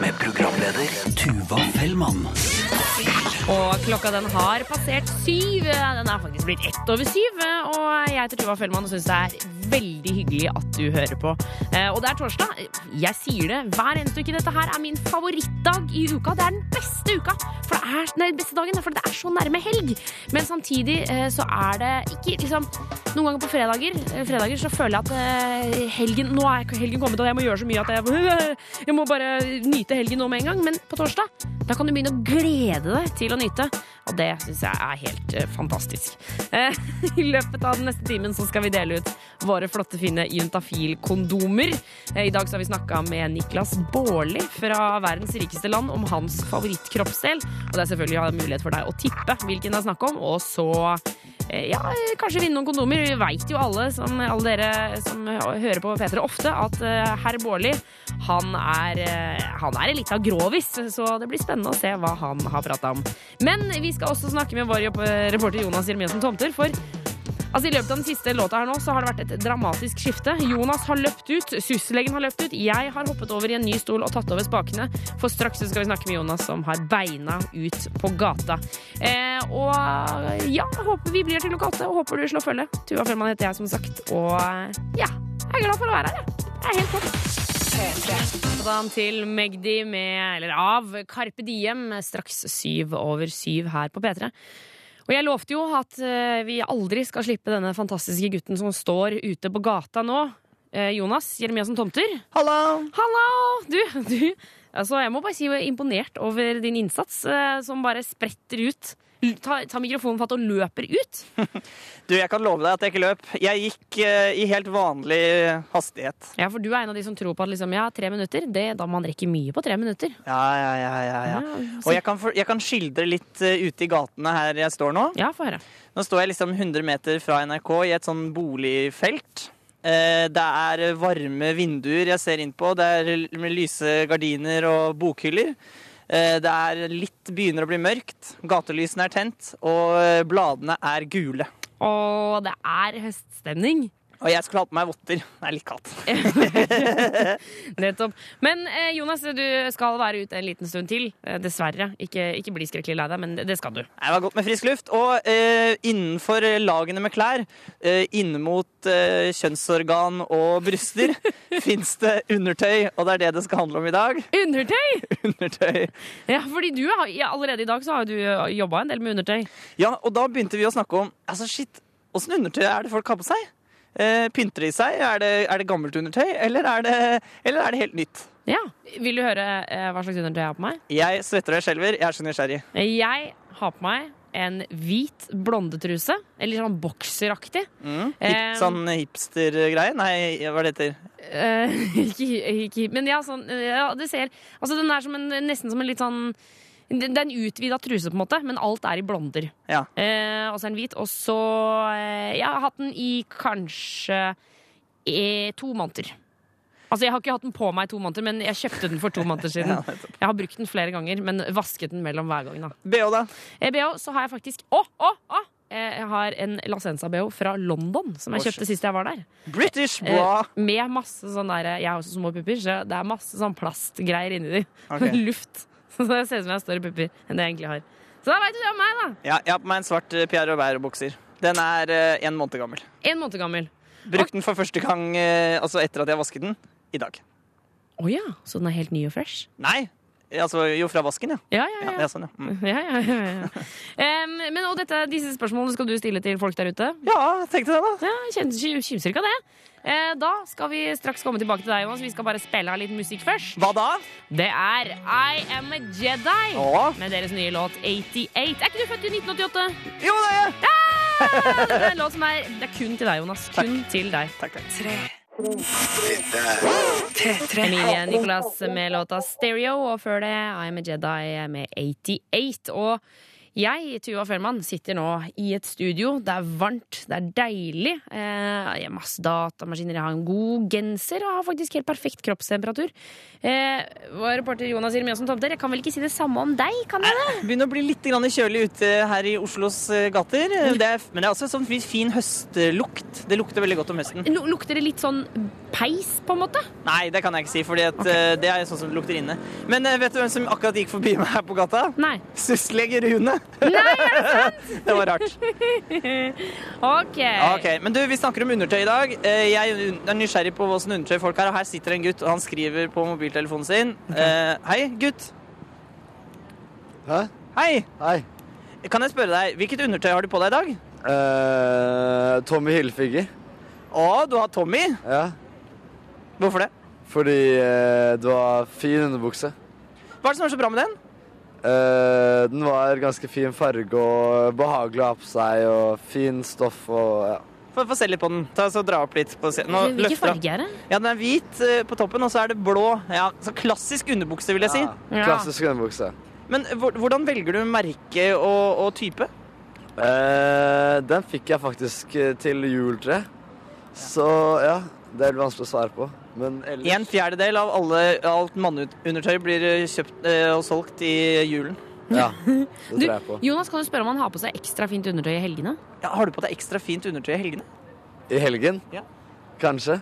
Speaker 1: Med programleder Tuva Fellmann.
Speaker 3: Og klokka den har passert syv. Den er faktisk blitt ett over syv. Og jeg heter Tuva Fellmann og syns det er veldig hyggelig at du hører på. Eh, Og det er torsdag. Jeg sier det hver eneste uke. Dette her er min favorittdag i uka. Det er den beste uka. For det er nei, beste dagen, for det er så nærme helg. Men samtidig eh, så er det ikke liksom Noen ganger på fredager, eh, fredager så føler jeg at helgen Nå er helgen kommet, og jeg må gjøre så mye at jeg, jeg må bare nyte helgen nå med en gang. Men på torsdag da kan du begynne å glede deg til å nyte. Og det syns jeg er helt fantastisk. I løpet av den neste timen så skal vi dele ut våre flotte, fine Juntafil-kondomer. Eh, I dag har vi snakka med Niklas Baarli fra verdens rikeste land om hans favorittkroppsdel. Og det er selvfølgelig mulighet for deg å tippe hvilken det er snakk om, og så eh, ja, kanskje vinne noen kondomer. Vi veit jo alle, som, alle dere som hører på P3 ofte, at eh, herr Baarli han er, han er en lita grovis, så det blir spennende å se hva han har prata om. Men vi skal også snakke med vår reporter Jonas Jeremiassen Tomter, for Altså I løpet av den siste låta her nå så har det vært et dramatisk skifte. Jonas har løpt ut, sysselegen har løpt ut, jeg har hoppet over i en ny stol og tatt over spakene. For straks skal vi snakke med Jonas som har beina ut på gata. Eh, og ja, jeg håper vi blir til klokka åtte, og håper du slår følge. Tuva Fellmann heter jeg, som sagt. Og ja, jeg er glad for å være her, jeg. Det er helt topp. Sånn til Magdi med, eller av Carpe Diem, straks syv over syv her på P3. Og jeg lovte jo at eh, vi aldri skal slippe denne fantastiske gutten som står ute på gata nå. Eh, Jonas Jeremiassen Tomter.
Speaker 6: Hallo!
Speaker 3: Hallo! Du, du altså, jeg må bare si jeg er imponert over din innsats, eh, som bare spretter ut. L- Ta, ta mikrofonen fatt og løper ut.
Speaker 6: Du, jeg kan love deg at jeg ikke løp. Jeg gikk eh, i helt vanlig hastighet.
Speaker 3: Ja, for du er en av de som tror på at liksom, ja, tre minutter, det, da man rekker mye på tre minutter.
Speaker 6: Ja, ja, ja. ja, ja.
Speaker 3: Ja,
Speaker 6: Og jeg kan, for, jeg kan skildre litt eh, ute i gatene her jeg står nå.
Speaker 3: Ja, få høre.
Speaker 6: Nå står jeg liksom 100 meter fra NRK i et sånn boligfelt. Eh, Det er varme vinduer jeg ser inn på. Det er l- lyse gardiner og bokhyller. Eh, Det er litt begynner å bli mørkt. Gatelysene er tent, og bladene er gule.
Speaker 3: Og det er høststemning.
Speaker 6: Og jeg skulle hatt på meg votter. Det er litt kaldt.
Speaker 3: Nettopp. Men eh, Jonas, du skal være ute en liten stund til. Eh, dessverre. Ikke, ikke bli skrekkelig lei deg, men det, det skal du.
Speaker 6: Det var godt med frisk luft. Og eh, innenfor lagene med klær, eh, inne mot eh, kjønnsorgan og bryster, fins det undertøy. Og det er det det skal handle om i dag.
Speaker 3: Undertøy?
Speaker 6: undertøy.
Speaker 3: Ja, fordi du har, ja, allerede i dag så har du jobba en del med undertøy.
Speaker 6: Ja, og da begynte vi å snakke om altså shit, åssen undertøy er det folk har på seg? Eh, pynter de seg? Er det, er det gammelt undertøy, eller er det, eller er det helt nytt?
Speaker 3: Ja. Vil du høre eh, hva slags undertøy jeg har på meg?
Speaker 6: Jeg svetter og skjelver. Jeg er så nysgjerrig.
Speaker 3: Jeg har på meg en hvit blondetruse. Eller sånn bokseraktig.
Speaker 6: Mm.
Speaker 3: Eh,
Speaker 6: Hip, sånn hipstergreie? Nei, hva er det heter?
Speaker 3: Eh, ikke, ikke, men ja, sånn ja, det ser, altså Den er som en, nesten som en litt sånn Det er en utvida truse, på en måte, men alt er i blonder.
Speaker 6: Ja.
Speaker 3: Eh, og så en hvit. Og så eh, Jeg har hatt den i kanskje eh, to måneder. Altså, Jeg har ikke hatt den på meg i to måneder, men jeg kjøpte den for to måneder siden. Jeg har brukt den flere ganger, men vasket den mellom hver gang. da
Speaker 6: BH, da?
Speaker 3: Eh, BH, så har jeg faktisk Å, å, å! Eh, Jeg har en La Senza-BH fra London, som jeg kjøpte sist jeg var der.
Speaker 6: British,
Speaker 3: Eh,
Speaker 6: bra!
Speaker 3: med masse sånn der Jeg har også små pupper, så det er masse sånn plastgreier inni de.
Speaker 6: Okay.
Speaker 3: Luft. Så det ser ut som jeg har større pupper enn det jeg egentlig har. Så da veit du det om meg, da.
Speaker 6: Ja, jeg har på meg en svart eh, Pierre Robert-bukser. Den er eh, en måned gammel.
Speaker 3: En måned gammel.
Speaker 6: Brukt den for første gang eh, altså etter at jeg vasket den, i dag.
Speaker 3: Å ja, så den er helt ny og fresh?
Speaker 6: Nei, altså jo fra vasken, ja.
Speaker 3: Ja, ja, ja.
Speaker 6: ja, sånn, ja. Mm.
Speaker 3: Ja, ja, ja, ja. Em, men og dette, disse spørsmålene skal du stille til folk der ute?
Speaker 6: Ja, tenkte det, da.
Speaker 3: Ja, kjenner Kimser ikke av det. Eh, da skal vi straks komme tilbake til deg, Jonas. Vi skal bare spille av litt musikk først.
Speaker 6: Hva da?
Speaker 3: Det er I Am a Jedi
Speaker 6: Å.
Speaker 3: med deres nye låt 88. Er ikke du født i 1988?
Speaker 6: Jo, det er jeg!
Speaker 3: Ja! det er en låt som er Det er kun til deg, Jonas. Kun til deg.
Speaker 6: Takk, takk.
Speaker 3: Emilie Nicolas med låta Stereo, og før det I'm Am a Jedi med 88. Og jeg, Tuva Fellmann, sitter nå i et studio. Det er varmt, det er deilig. Eh, jeg har masse datamaskiner, jeg har en god genser og har faktisk helt perfekt kroppstemperatur. Eh, vår reporter Jonas som Tomter, jeg kan vel ikke si det samme om deg, kan jeg det?
Speaker 6: Begynner å bli litt kjølig ute her i Oslos eh, gater. Det er, men det er også sånn fin høstlukt. Det lukter veldig godt om høsten.
Speaker 3: Lu- Lukter det litt sånn peis, på en måte?
Speaker 6: Nei, det kan jeg ikke si, for det er sånn som det lukter inne. Men vet du hvem som akkurat gikk forbi meg her på gata?
Speaker 3: Nei.
Speaker 6: Syslege Rune.
Speaker 3: Nei, er det sant?
Speaker 6: det var rart.
Speaker 3: OK.
Speaker 6: Ok, Men du, vi snakker om undertøy i dag. Eh, Jeg er nysgjerrig på slags undertøy folk har. Og her sitter en gutt, og han skriver på mobiltelefonen sin. Eh, hei, gutt.
Speaker 14: Hæ?
Speaker 6: Hei.
Speaker 14: Hei.
Speaker 6: Kan jeg spørre deg, hvilket undertøy har du på deg i dag?
Speaker 14: Uh, Tommy Hilfiger.
Speaker 6: Å, du har Tommy?
Speaker 14: Ja.
Speaker 6: Hvorfor det?
Speaker 14: Fordi uh, du har fin underbukse.
Speaker 6: Hva er det som er så bra med den?
Speaker 14: Eh, den var ganske fin farge og behagelig å ha på seg, og fin stoff og ja.
Speaker 6: Få få se litt på den. Ta så Dra opp litt. På. Nå
Speaker 3: Hvilken farge er det?
Speaker 6: Ja, Den er hvit eh, på toppen, og så er det blå. Ja, så Klassisk underbukse, vil jeg si.
Speaker 14: Klassisk underbukse.
Speaker 6: Men hvordan velger du merke og, og type?
Speaker 14: Eh, den fikk jeg faktisk til jul, tror jeg. Så ja, det er litt vanskelig å svare på. Men ellers
Speaker 6: En fjerdedel av alle, alt manneundertøy blir eh, kjøpt eh, og solgt i julen.
Speaker 14: Ja, det tror jeg på.
Speaker 3: Jonas, kan du spørre om han har på seg ekstra fint undertøy i helgene?
Speaker 6: Ja, har du på deg ekstra fint undertøy i helgene?
Speaker 14: I helgen?
Speaker 6: Ja.
Speaker 14: Kanskje.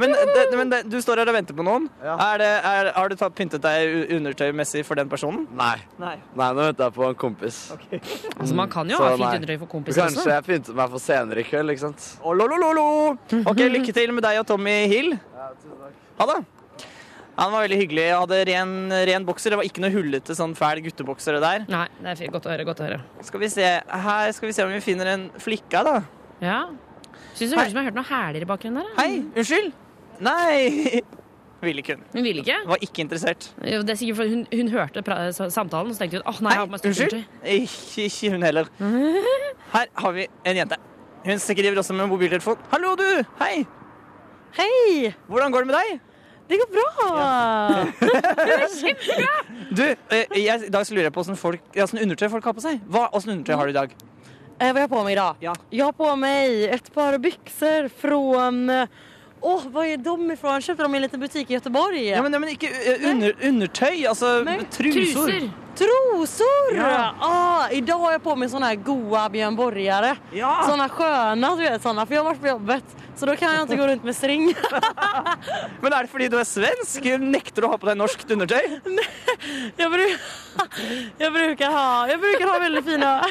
Speaker 6: Men, det, men det, du står her og venter på noen. Er det, er, har du tatt, pyntet deg undertøymessig for den personen?
Speaker 14: Nei.
Speaker 6: Nei.
Speaker 14: Nei, nå venter jeg på en kompis.
Speaker 3: Altså, Man kan jo
Speaker 14: Så
Speaker 3: ha fint
Speaker 14: nei.
Speaker 3: undertøy for kompiser
Speaker 14: Kanskje
Speaker 3: også.
Speaker 14: jeg pyntet meg for senere i kveld, ikke sant?
Speaker 6: Å, lo, lo, lo, lo. Ok, Lykke til med deg og Tommy Hill. Ha det. Han var veldig hyggelig. Jeg hadde ren, ren bokser. Det var ikke noe hullete sånn fæl guttebokser der.
Speaker 3: Nei, det er fint. Godt å høre. godt å høre
Speaker 6: Skal vi se Her skal vi se om vi finner en flikka, da.
Speaker 3: Ja. Syns det høres ut som jeg har hørt noe hæler i bakgrunnen der.
Speaker 6: Hei, unnskyld. Nei. Ville ikke hun.
Speaker 3: Hun ville ikke?
Speaker 6: Var ikke interessert.
Speaker 3: Jo, Det er sikkert fordi hun, hun hørte pra sa- samtalen og så tenkte hun åh, nei, jeg har på meg
Speaker 6: Unnskyld? Ikke, ikke hun heller. Her har vi en jente. Hun skriver også med mobiltelefon. Hallo, du! Hei!
Speaker 15: Hei!
Speaker 6: Hvordan går det med deg?
Speaker 15: Det går bra!
Speaker 3: Kjempebra!
Speaker 6: Du, eh, jeg, I dag så lurer jeg på åssen folk- ja, åssen undertøy folk har på seg. Hva, åssen undertøy har du i dag?
Speaker 15: Eh, vad har jag på mig idag? Jag har på mig ett par byxor från... Åh, Åh, var är de ifrån? Jag köpte dem i en liten butik i Göteborg.
Speaker 6: Ja, men, ja, men ikke eh, under, undertøy, altså trusor.
Speaker 15: Trosor!
Speaker 6: Ja.
Speaker 15: Ah, idag har jag på mig såna här goa Björn Borgare.
Speaker 6: Ja.
Speaker 15: Såna sköna, du vet såna. För jag har varit på jobbet. Så då kan jag inte gå runt med string.
Speaker 6: Men er det fordi du er svensk? Nekter du å ha på deg norskt undertøy?
Speaker 15: Jag, bru- jag, brukar ha, jag brukar ha väldigt fina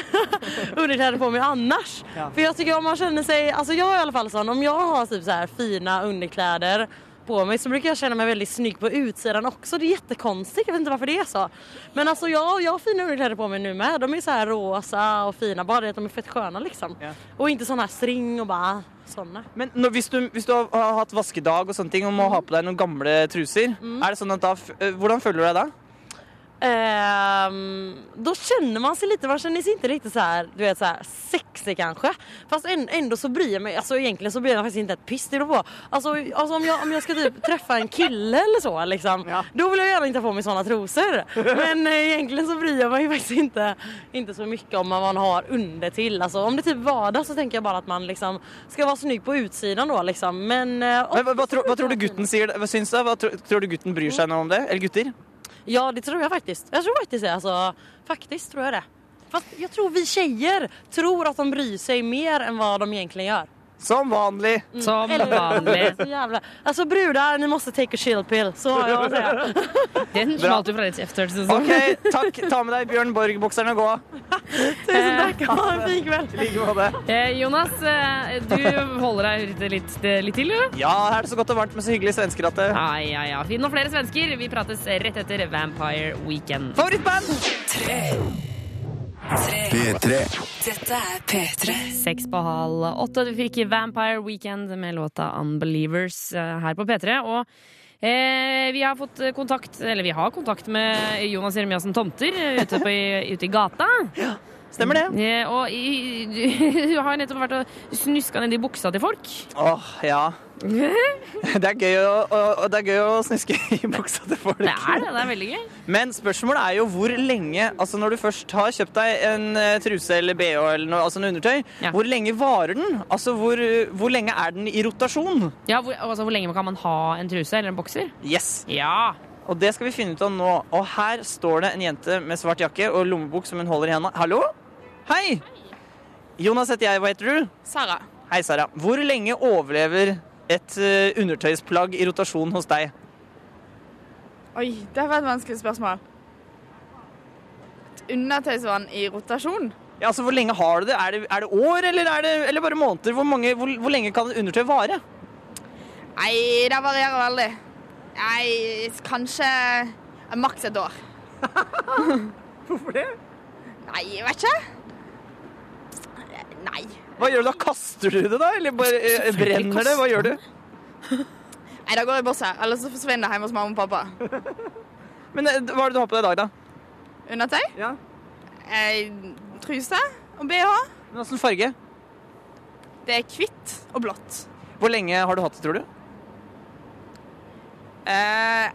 Speaker 15: underkläder på mig annars.
Speaker 6: Ja.
Speaker 15: För jag tycker om man känner sig, alltså jag är i alla fall sån, om jag har typ så här fina underkläder på mig så brukar jag känna mig väldigt snygg på utsidan också. Det är jättekonstigt, jag vet inte varför det är så. Men alltså jag, jag har fina underkläder på mig nu med. De är så här rosa och fina, bara det att de är fett sköna liksom. Och inte sån här string och bara sånne.
Speaker 6: Men når, hvis, du, hvis du har, hatt vaskedag og sånne ting og må ha på deg noen gamle truser,
Speaker 15: Mm.
Speaker 6: er det sånn at da, hvordan føler du deg da?
Speaker 15: Ehm, då känner man sig lite, man känner sig inte riktigt så här, du vet så här sexig kanske. Fast ändå, så bryr jag mig, alltså egentligen så bryr jag mig faktiskt inte ett piss det på. Alltså, alltså om, jag, om jag ska typ träffa en kille eller så liksom, då vill jag gärna inte få mig sådana trosor. Men eh, egentligen så bryr jag mig faktiskt inte, inte så mycket om vad man har under till. Alltså om det är typ vardag så tänker jag bara att man liksom ska vara snygg på utsidan då liksom. Men, eh,
Speaker 6: Men, hva, vad, tror, vad, tror du gutten sier? Hva syns du? Vad tror, tror du gutten bryr seg noe om det? Eller gutter?
Speaker 15: Ja, det tror jag faktiskt. Jag tror faktiskt det. Alltså, faktiskt tror jag det. Fast jag tror vi tjejer tror att de bryr sig mer än vad de egentligen gör.
Speaker 6: Som vanlig.
Speaker 3: Som vanlig.
Speaker 15: Så jävla. Alltså brudar, ni måste take a chill pill. Så har jag att säga.
Speaker 3: Den smalt jo fra litt efter. synes jeg.
Speaker 6: OK, takk. Ta med deg Bjørn Borg-bokseren og gå.
Speaker 15: Tusen takk. Ha en fin kveld.
Speaker 6: I like måte.
Speaker 3: Eh, Jonas, eh, du holder deg litt, litt, litt til, du?
Speaker 6: Ja, her er det så godt og varmt med så hyggelige svensker at det
Speaker 3: Ja, ja, ja. Finn noen flere svensker. Vi prates rett etter Vampire Weekend.
Speaker 6: Favorittband!
Speaker 16: P3.
Speaker 17: Dette er P3.
Speaker 3: Seks på halv åtte. Du fikk Vampire Weekend med låta Unbelievers eh, her på P3. Og eh, vi har fått kontakt, eller vi har kontakt med Jonas Jeremiassen Tomter eh, ute, på, ute i gata. Ja.
Speaker 6: Stemmer det.
Speaker 3: Eh, og i, du, du har nettopp vært og snuska nedi buksa til folk.
Speaker 6: Åh, ja. Det er gøy å, å, det er gøy å snuske i buksa til folk.
Speaker 3: Det er det. Det er veldig gøy.
Speaker 6: Men spørsmålet er jo hvor lenge Altså Når du først har kjøpt deg en eh, truse eller bh eller noe, altså noe undertøy, hvor lenge varer den? Altså hvor, hvor lenge er den i rotasjon?
Speaker 3: Ja, hvor, altså, hvor lenge kan man ha en truse eller en bokser?
Speaker 6: Yes.
Speaker 3: Ja.
Speaker 6: Og det skal vi finne ut av nå. Og her står det en jente med svart jakke og lommebok som hun holder i henda. Hallo? Hei! Hei! Jonas heter jeg. Hva heter du?
Speaker 18: Sara.
Speaker 6: Hei, Sara. Hvor lenge overlever et eh, undertøysplagg i rotasjon hos deg?
Speaker 18: Oi, det var et vanskelig spørsmål. Et undertøysvann i rotasjon?
Speaker 6: Ja, altså, Hvor lenge har du det? Er det, er det år, eller, er det, eller bare måneder? Hvor, mange, hvor, hvor lenge kan et undertøy vare?
Speaker 18: Nei, det varierer veldig. Nei, kanskje maks et år.
Speaker 6: Hvorfor det?
Speaker 18: Nei, jeg vet ikke. Nei.
Speaker 6: Hva gjør du da? Kaster du det, da? Eller bare eh, brenner det? Hva gjør du?
Speaker 18: Nei, da går jeg i bosset. Eller så forsvinner jeg hjemme hos mamma og pappa.
Speaker 6: Men eh, Hva er det du har på deg i dag, da?
Speaker 18: Undertøy?
Speaker 6: Ja.
Speaker 18: Eh, truse og bh.
Speaker 6: Men Hvilken farge?
Speaker 18: Det er hvitt og blått.
Speaker 6: Hvor lenge har du hatt det, tror du?
Speaker 18: Eh,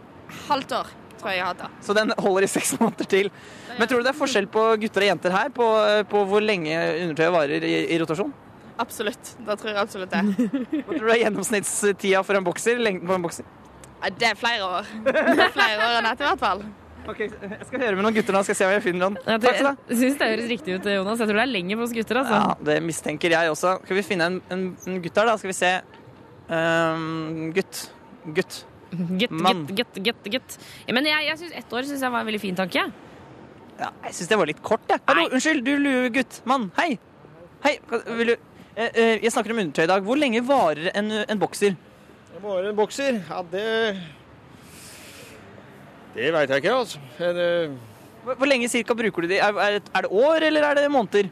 Speaker 18: halvt år tror jeg jeg hadde.
Speaker 6: Så den holder i seks måneder til. Men tror du det er forskjell på gutter og jenter her på, på hvor lenge undertøyet varer i, i rotasjon?
Speaker 18: Absolutt. Da tror jeg absolutt det.
Speaker 6: Hva tror du er gjennomsnittstida for en bokser? Lengden på en bokser?
Speaker 18: Ja, det er flere år. Det er flere år enn dette, i hvert fall.
Speaker 6: Ok, Jeg skal høre med noen gutter nå, skal se om jeg finner noen.
Speaker 3: Ja,
Speaker 6: Takk skal du ha.
Speaker 3: jeg syns det høres riktig ut, Jonas. Jeg tror det er lenger hos oss gutter. Altså.
Speaker 6: Ja, det mistenker jeg også. Skal vi finne en, en, en gutt her, da? Skal vi se. Um, gutt. Gutt.
Speaker 3: Gutt,
Speaker 6: Mann.
Speaker 3: gutt, gutt, gutt. Ja, men jeg, jeg synes ett år synes jeg var en veldig fin tanke.
Speaker 6: Ja, jeg syns det var litt kort, jeg. Hallo, unnskyld, du lue gutt. Mann, hei. Hei, vil du eh, eh, Jeg snakker om undertøy i dag. Hvor lenge varer en, en bokser?
Speaker 19: Det varer en bokser. Ja, det Det veit jeg ikke, altså. En, eh,
Speaker 6: Hvor, hvor lenge cirka bruker du de? Er, det- er det år, eller er det måneder?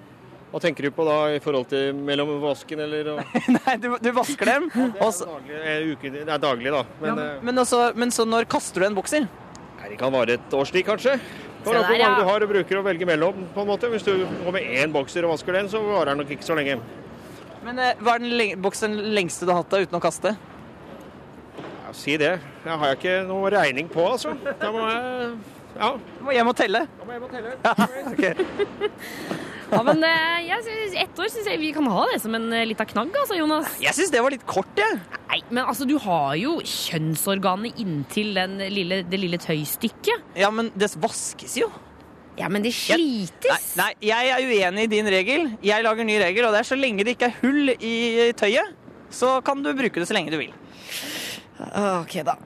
Speaker 19: Hva tenker du på da i forhold til mellom vasken eller og...
Speaker 6: Nei, du, du vasker dem. og så-
Speaker 19: daglig, eh, uke, det er daglig, da. Men ja,
Speaker 6: men, også, men så når kaster du en bokser?
Speaker 19: nei, det kan vare et års tid, kanskje.
Speaker 6: Se
Speaker 19: Kommer
Speaker 6: der,
Speaker 19: hvor mange
Speaker 6: ja.
Speaker 19: du har og bruker å velge mellom. på en måte. Hvis du går med én bokser og vasker den, så varer den nok ikke så lenge.
Speaker 6: Men eh, Hva er den leng boksen lengste du har hatt da uten å kaste?
Speaker 19: Ja, si det. Det har jeg ikke noe regning på, altså. Da må jeg Ja.
Speaker 6: Du må hjem og telle.
Speaker 19: Da må jeg hjem og telle.
Speaker 6: Ok.
Speaker 3: Ja, men eh, jeg synes, ett år syns jeg vi kan ha det som en uh, lita knagg, altså, Jonas.
Speaker 6: Jeg syns det var litt kort, jeg.
Speaker 3: Nei, men altså, du har jo kjønnsorganet inntil den lille, det lille tøystykket.
Speaker 6: Ja, men det vaskes jo.
Speaker 3: Ja, men det slites.
Speaker 6: Nei, nei, jeg er uenig i din regel. Jeg lager ny regel, og det er så lenge det ikke er hull i tøyet, så kan du bruke det så lenge du vil.
Speaker 3: OK, da.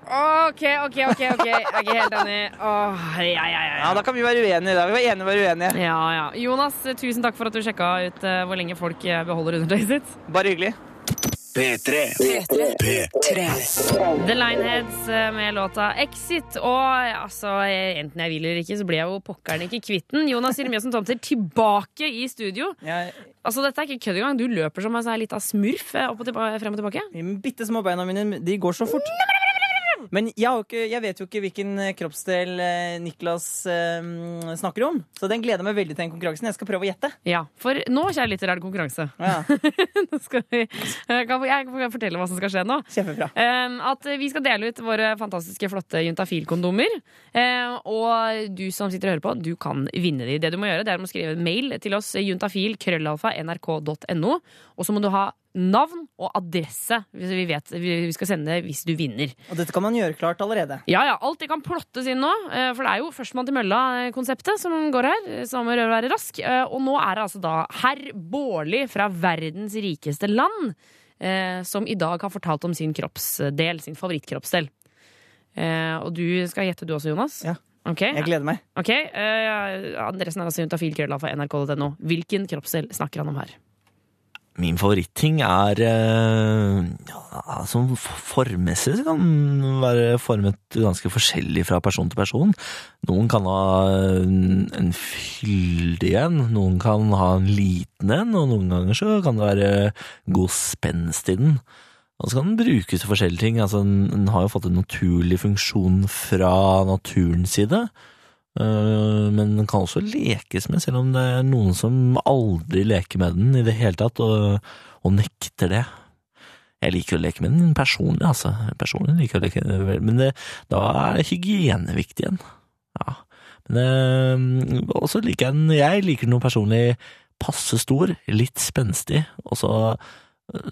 Speaker 3: OK, OK, OK. ok Jeg er ikke helt enig. Åh, ja, ja, ja, ja.
Speaker 6: Ja, Da kan vi være uenige. da. Vi var enige å være uenige.
Speaker 3: Ja, ja. Jonas, tusen takk for at du sjekka ut uh, hvor lenge folk eh, beholder undertøyet sitt.
Speaker 6: Bare hyggelig.
Speaker 16: P3.
Speaker 3: The Lineheads eh, med låta Exit. Og altså, eh, enten jeg vil eller ikke, så blir jeg jo pokkeren ikke kvitt den. Jonas Irmiassen Tomter tilbake i studio. Altså, Dette er ikke kødd engang. Du løper som en sånn lita smurf eh, opp og frem og tilbake.
Speaker 6: De bitte små beina mine de går så fort. Men jeg, ikke, jeg vet jo ikke hvilken eh, kroppsdel eh, Niklas eh, snakker om. Så den gleder meg veldig til den konkurransen. Jeg skal prøve å gjette.
Speaker 3: Ja, for nå, kjære lytter, er det konkurranse. nå skal vi, kan jeg fortelle hva som skal skje nå.
Speaker 6: Kjempebra.
Speaker 3: Eh, at vi skal dele ut våre fantastiske, flotte juntafil-kondomer. Eh, og du som sitter og hører på, du kan vinne de. Det du må gjøre, det er å skrive mail til oss, Juntafil-nrk.no Og så må du ha navn og adresse hvis vi vet vi skal sende hvis du vinner.
Speaker 6: Og dette kan man gjøre klart allerede.
Speaker 3: Ja, ja, alt det kan plottes inn nå. eh, For det er jo førstemann til mølla-konseptet som går her. eh, man må være rask. Eh, Og nå er det altså da herr Bårli fra verdens rikeste land eh, som i dag har fortalt om sin kroppsdel, sin favorittkroppsdel. Eh, Og du skal gjette du også, Jonas?
Speaker 6: Ja.
Speaker 3: Okay.
Speaker 6: Jeg gleder meg.
Speaker 3: Ok, eh, Adressen er altså juntafilkrølla.nrk.no. Hvilken kroppsdel snakker han om her?
Speaker 20: Min favoritting er eh, ja, Som formmessig så kan være formet ganske forskjellig fra person til person. Noen kan ha en, fyldig en, noen kan ha en liten en, og noen ganger så kan det være god spenst i den. Og så kan den brukes til forskjellige ting. Altså, den har jo fått en naturlig funksjon fra naturens side. Øh, Men den kan også lekes med, selv om det er noen som aldri leker med den i det hele tatt, og, og nekter det. Jeg liker å leke med den personlig, altså. Personlig liker jeg å leke Men det, da er hygiene viktig igjen. Ja. Men øh, også liker jeg den Jeg liker den personlig passe stor, litt spenstig, og så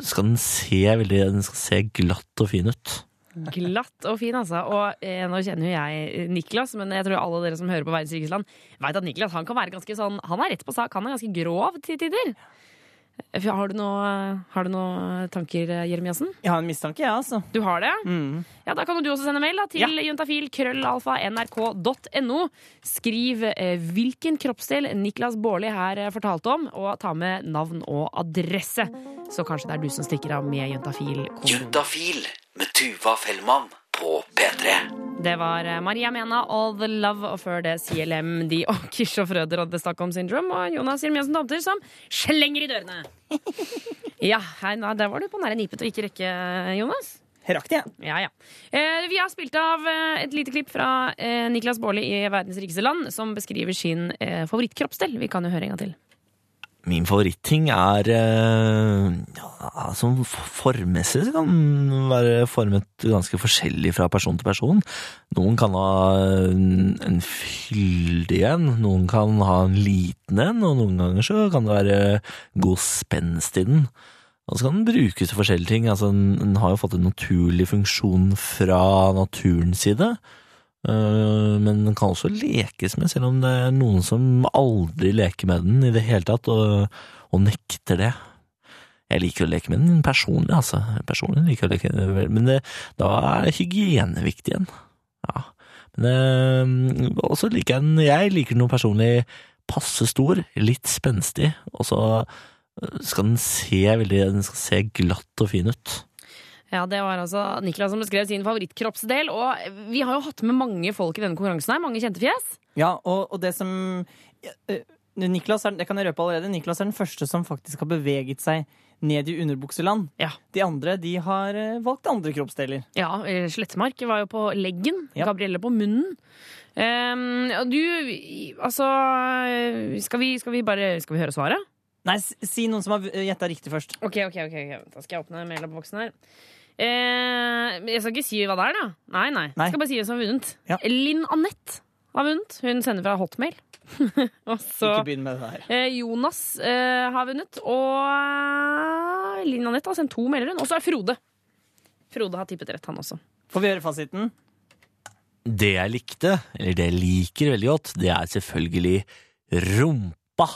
Speaker 20: skal den se veldig Den skal se glatt og fin ut.
Speaker 3: Glatt og fin, altså. Og eh, nå kjenner jo jeg Niklas, men jeg tror alle dere som hører på Verdens rikeste land, veit at Niklas han kan være ganske sånn Han er rett på sak, han er ganske grov til tider. Har du noen har du noe tanker, Jeremiassen?
Speaker 6: Jeg har en mistanke, jeg, ja, altså.
Speaker 3: Du har det?
Speaker 6: Mm.
Speaker 3: Ja, Da kan du også sende mail da, til ja. juntafil.krøllalfa.nrk.no. Skriv eh, hvilken kroppsdel Niklas Baarli her eh, fortalte om, og ta med navn og adresse. Så kanskje det er du som stikker av med juntafil.
Speaker 1: Juntafil med Tuva Fellmann på P3.
Speaker 3: Det var eh, Maria Mena, All The Love, og før det CLM, De og Kish og Frøder og The Stockholm Syndrome, og Jonas Jeremiassen Tomter som slenger i dørene. ja, hei, nei, der var du på nære nipet og ikke rekke, Jonas.
Speaker 6: Rakk det, ja.
Speaker 3: Ja, ja. Eh, vi har spilt av eh, et lite klipp fra eh, Niklas Baarli i Verdens rikeste land, som beskriver sin eh, favorittkroppsdel. Vi kan jo høre en gang til.
Speaker 20: Min favoritting er eh, ja, Som formmessig så kan være formet ganske forskjellig fra person til person. Noen kan ha en, fyldig en, noen kan ha en liten en, og noen ganger så kan det være god spenst i den. Og så kan den brukes til forskjellige ting. Altså, den har jo fått en naturlig funksjon fra naturens side. Øh, Men den kan også lekes med, selv om det er noen som aldri leker med den i det hele tatt, og, og nekter det. Jeg liker å leke med den personlig, altså. Personlig liker jeg å leke Men det, da er hygiene viktig igjen. Ja. Men øh, også liker jeg den Jeg liker den personlig passe stor, litt spenstig, og så skal den se veldig Den skal se glatt og fin ut.
Speaker 3: Ja, Det var altså Niklas som beskrev sin favorittkroppsdel. Og vi har jo hatt med mange folk i denne konkurransen her. Mange kjente fjes.
Speaker 6: Ja, og, og det som ja, Niklas er, det kan jeg røpe allerede, Niklas er den første som faktisk har beveget seg ned i underbukseland. De andre de har valgt andre kroppsdeler.
Speaker 3: Ja, Slettmark var jo på leggen. Gabrielle på munnen. Um, du, altså skal vi, skal vi bare Skal vi høre svaret?
Speaker 6: Nei, si noen som har gjetta riktig først.
Speaker 3: Ok, ok, ok. Da skal jeg åpne mailboksen her. Eh, jeg skal ikke si hva det er, da. Nei, nei.
Speaker 6: Nei.
Speaker 3: Jeg skal bare si hvem som har vunnet. Linn Anette har vunnet. Hun sender fra Hotmail. og så
Speaker 6: Ikke begynn med det der.
Speaker 3: eh, Jonas eh, har vunnet. Og Linn Anette har sendt to melder, hun. Og så er Frode. Frode har tippet rett, han også.
Speaker 6: Får vi høre fasiten?
Speaker 20: Det jeg likte, eller det jeg liker veldig godt, det er selvfølgelig rumpa.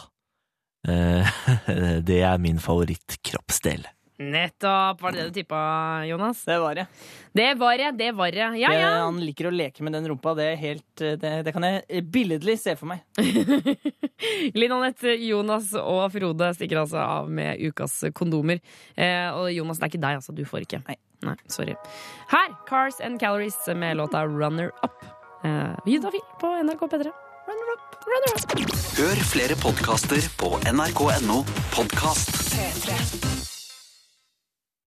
Speaker 20: Eh, Det er min favorittkroppsdel.
Speaker 3: Nettopp! Var det det du tippa, Jonas?
Speaker 6: Det var det.
Speaker 3: Det var det, det var det. Ja, ja.
Speaker 6: han liker å leke med den rumpa. Det, er helt, eh, det, det kan jeg billedlig se for meg.
Speaker 3: Linn Anette, Jonas og Frode stikker altså av med ukas kondomer. Eh, og Jonas, det er ikke deg, altså. Du får ikke. Nei. sorry. Her, Cars and Calories med låta Runner Up. Eh, fil på NRK P3. Runner Up, Runner Up.
Speaker 1: Hør flere podkaster på nrk.no podkast.
Speaker 17: P3.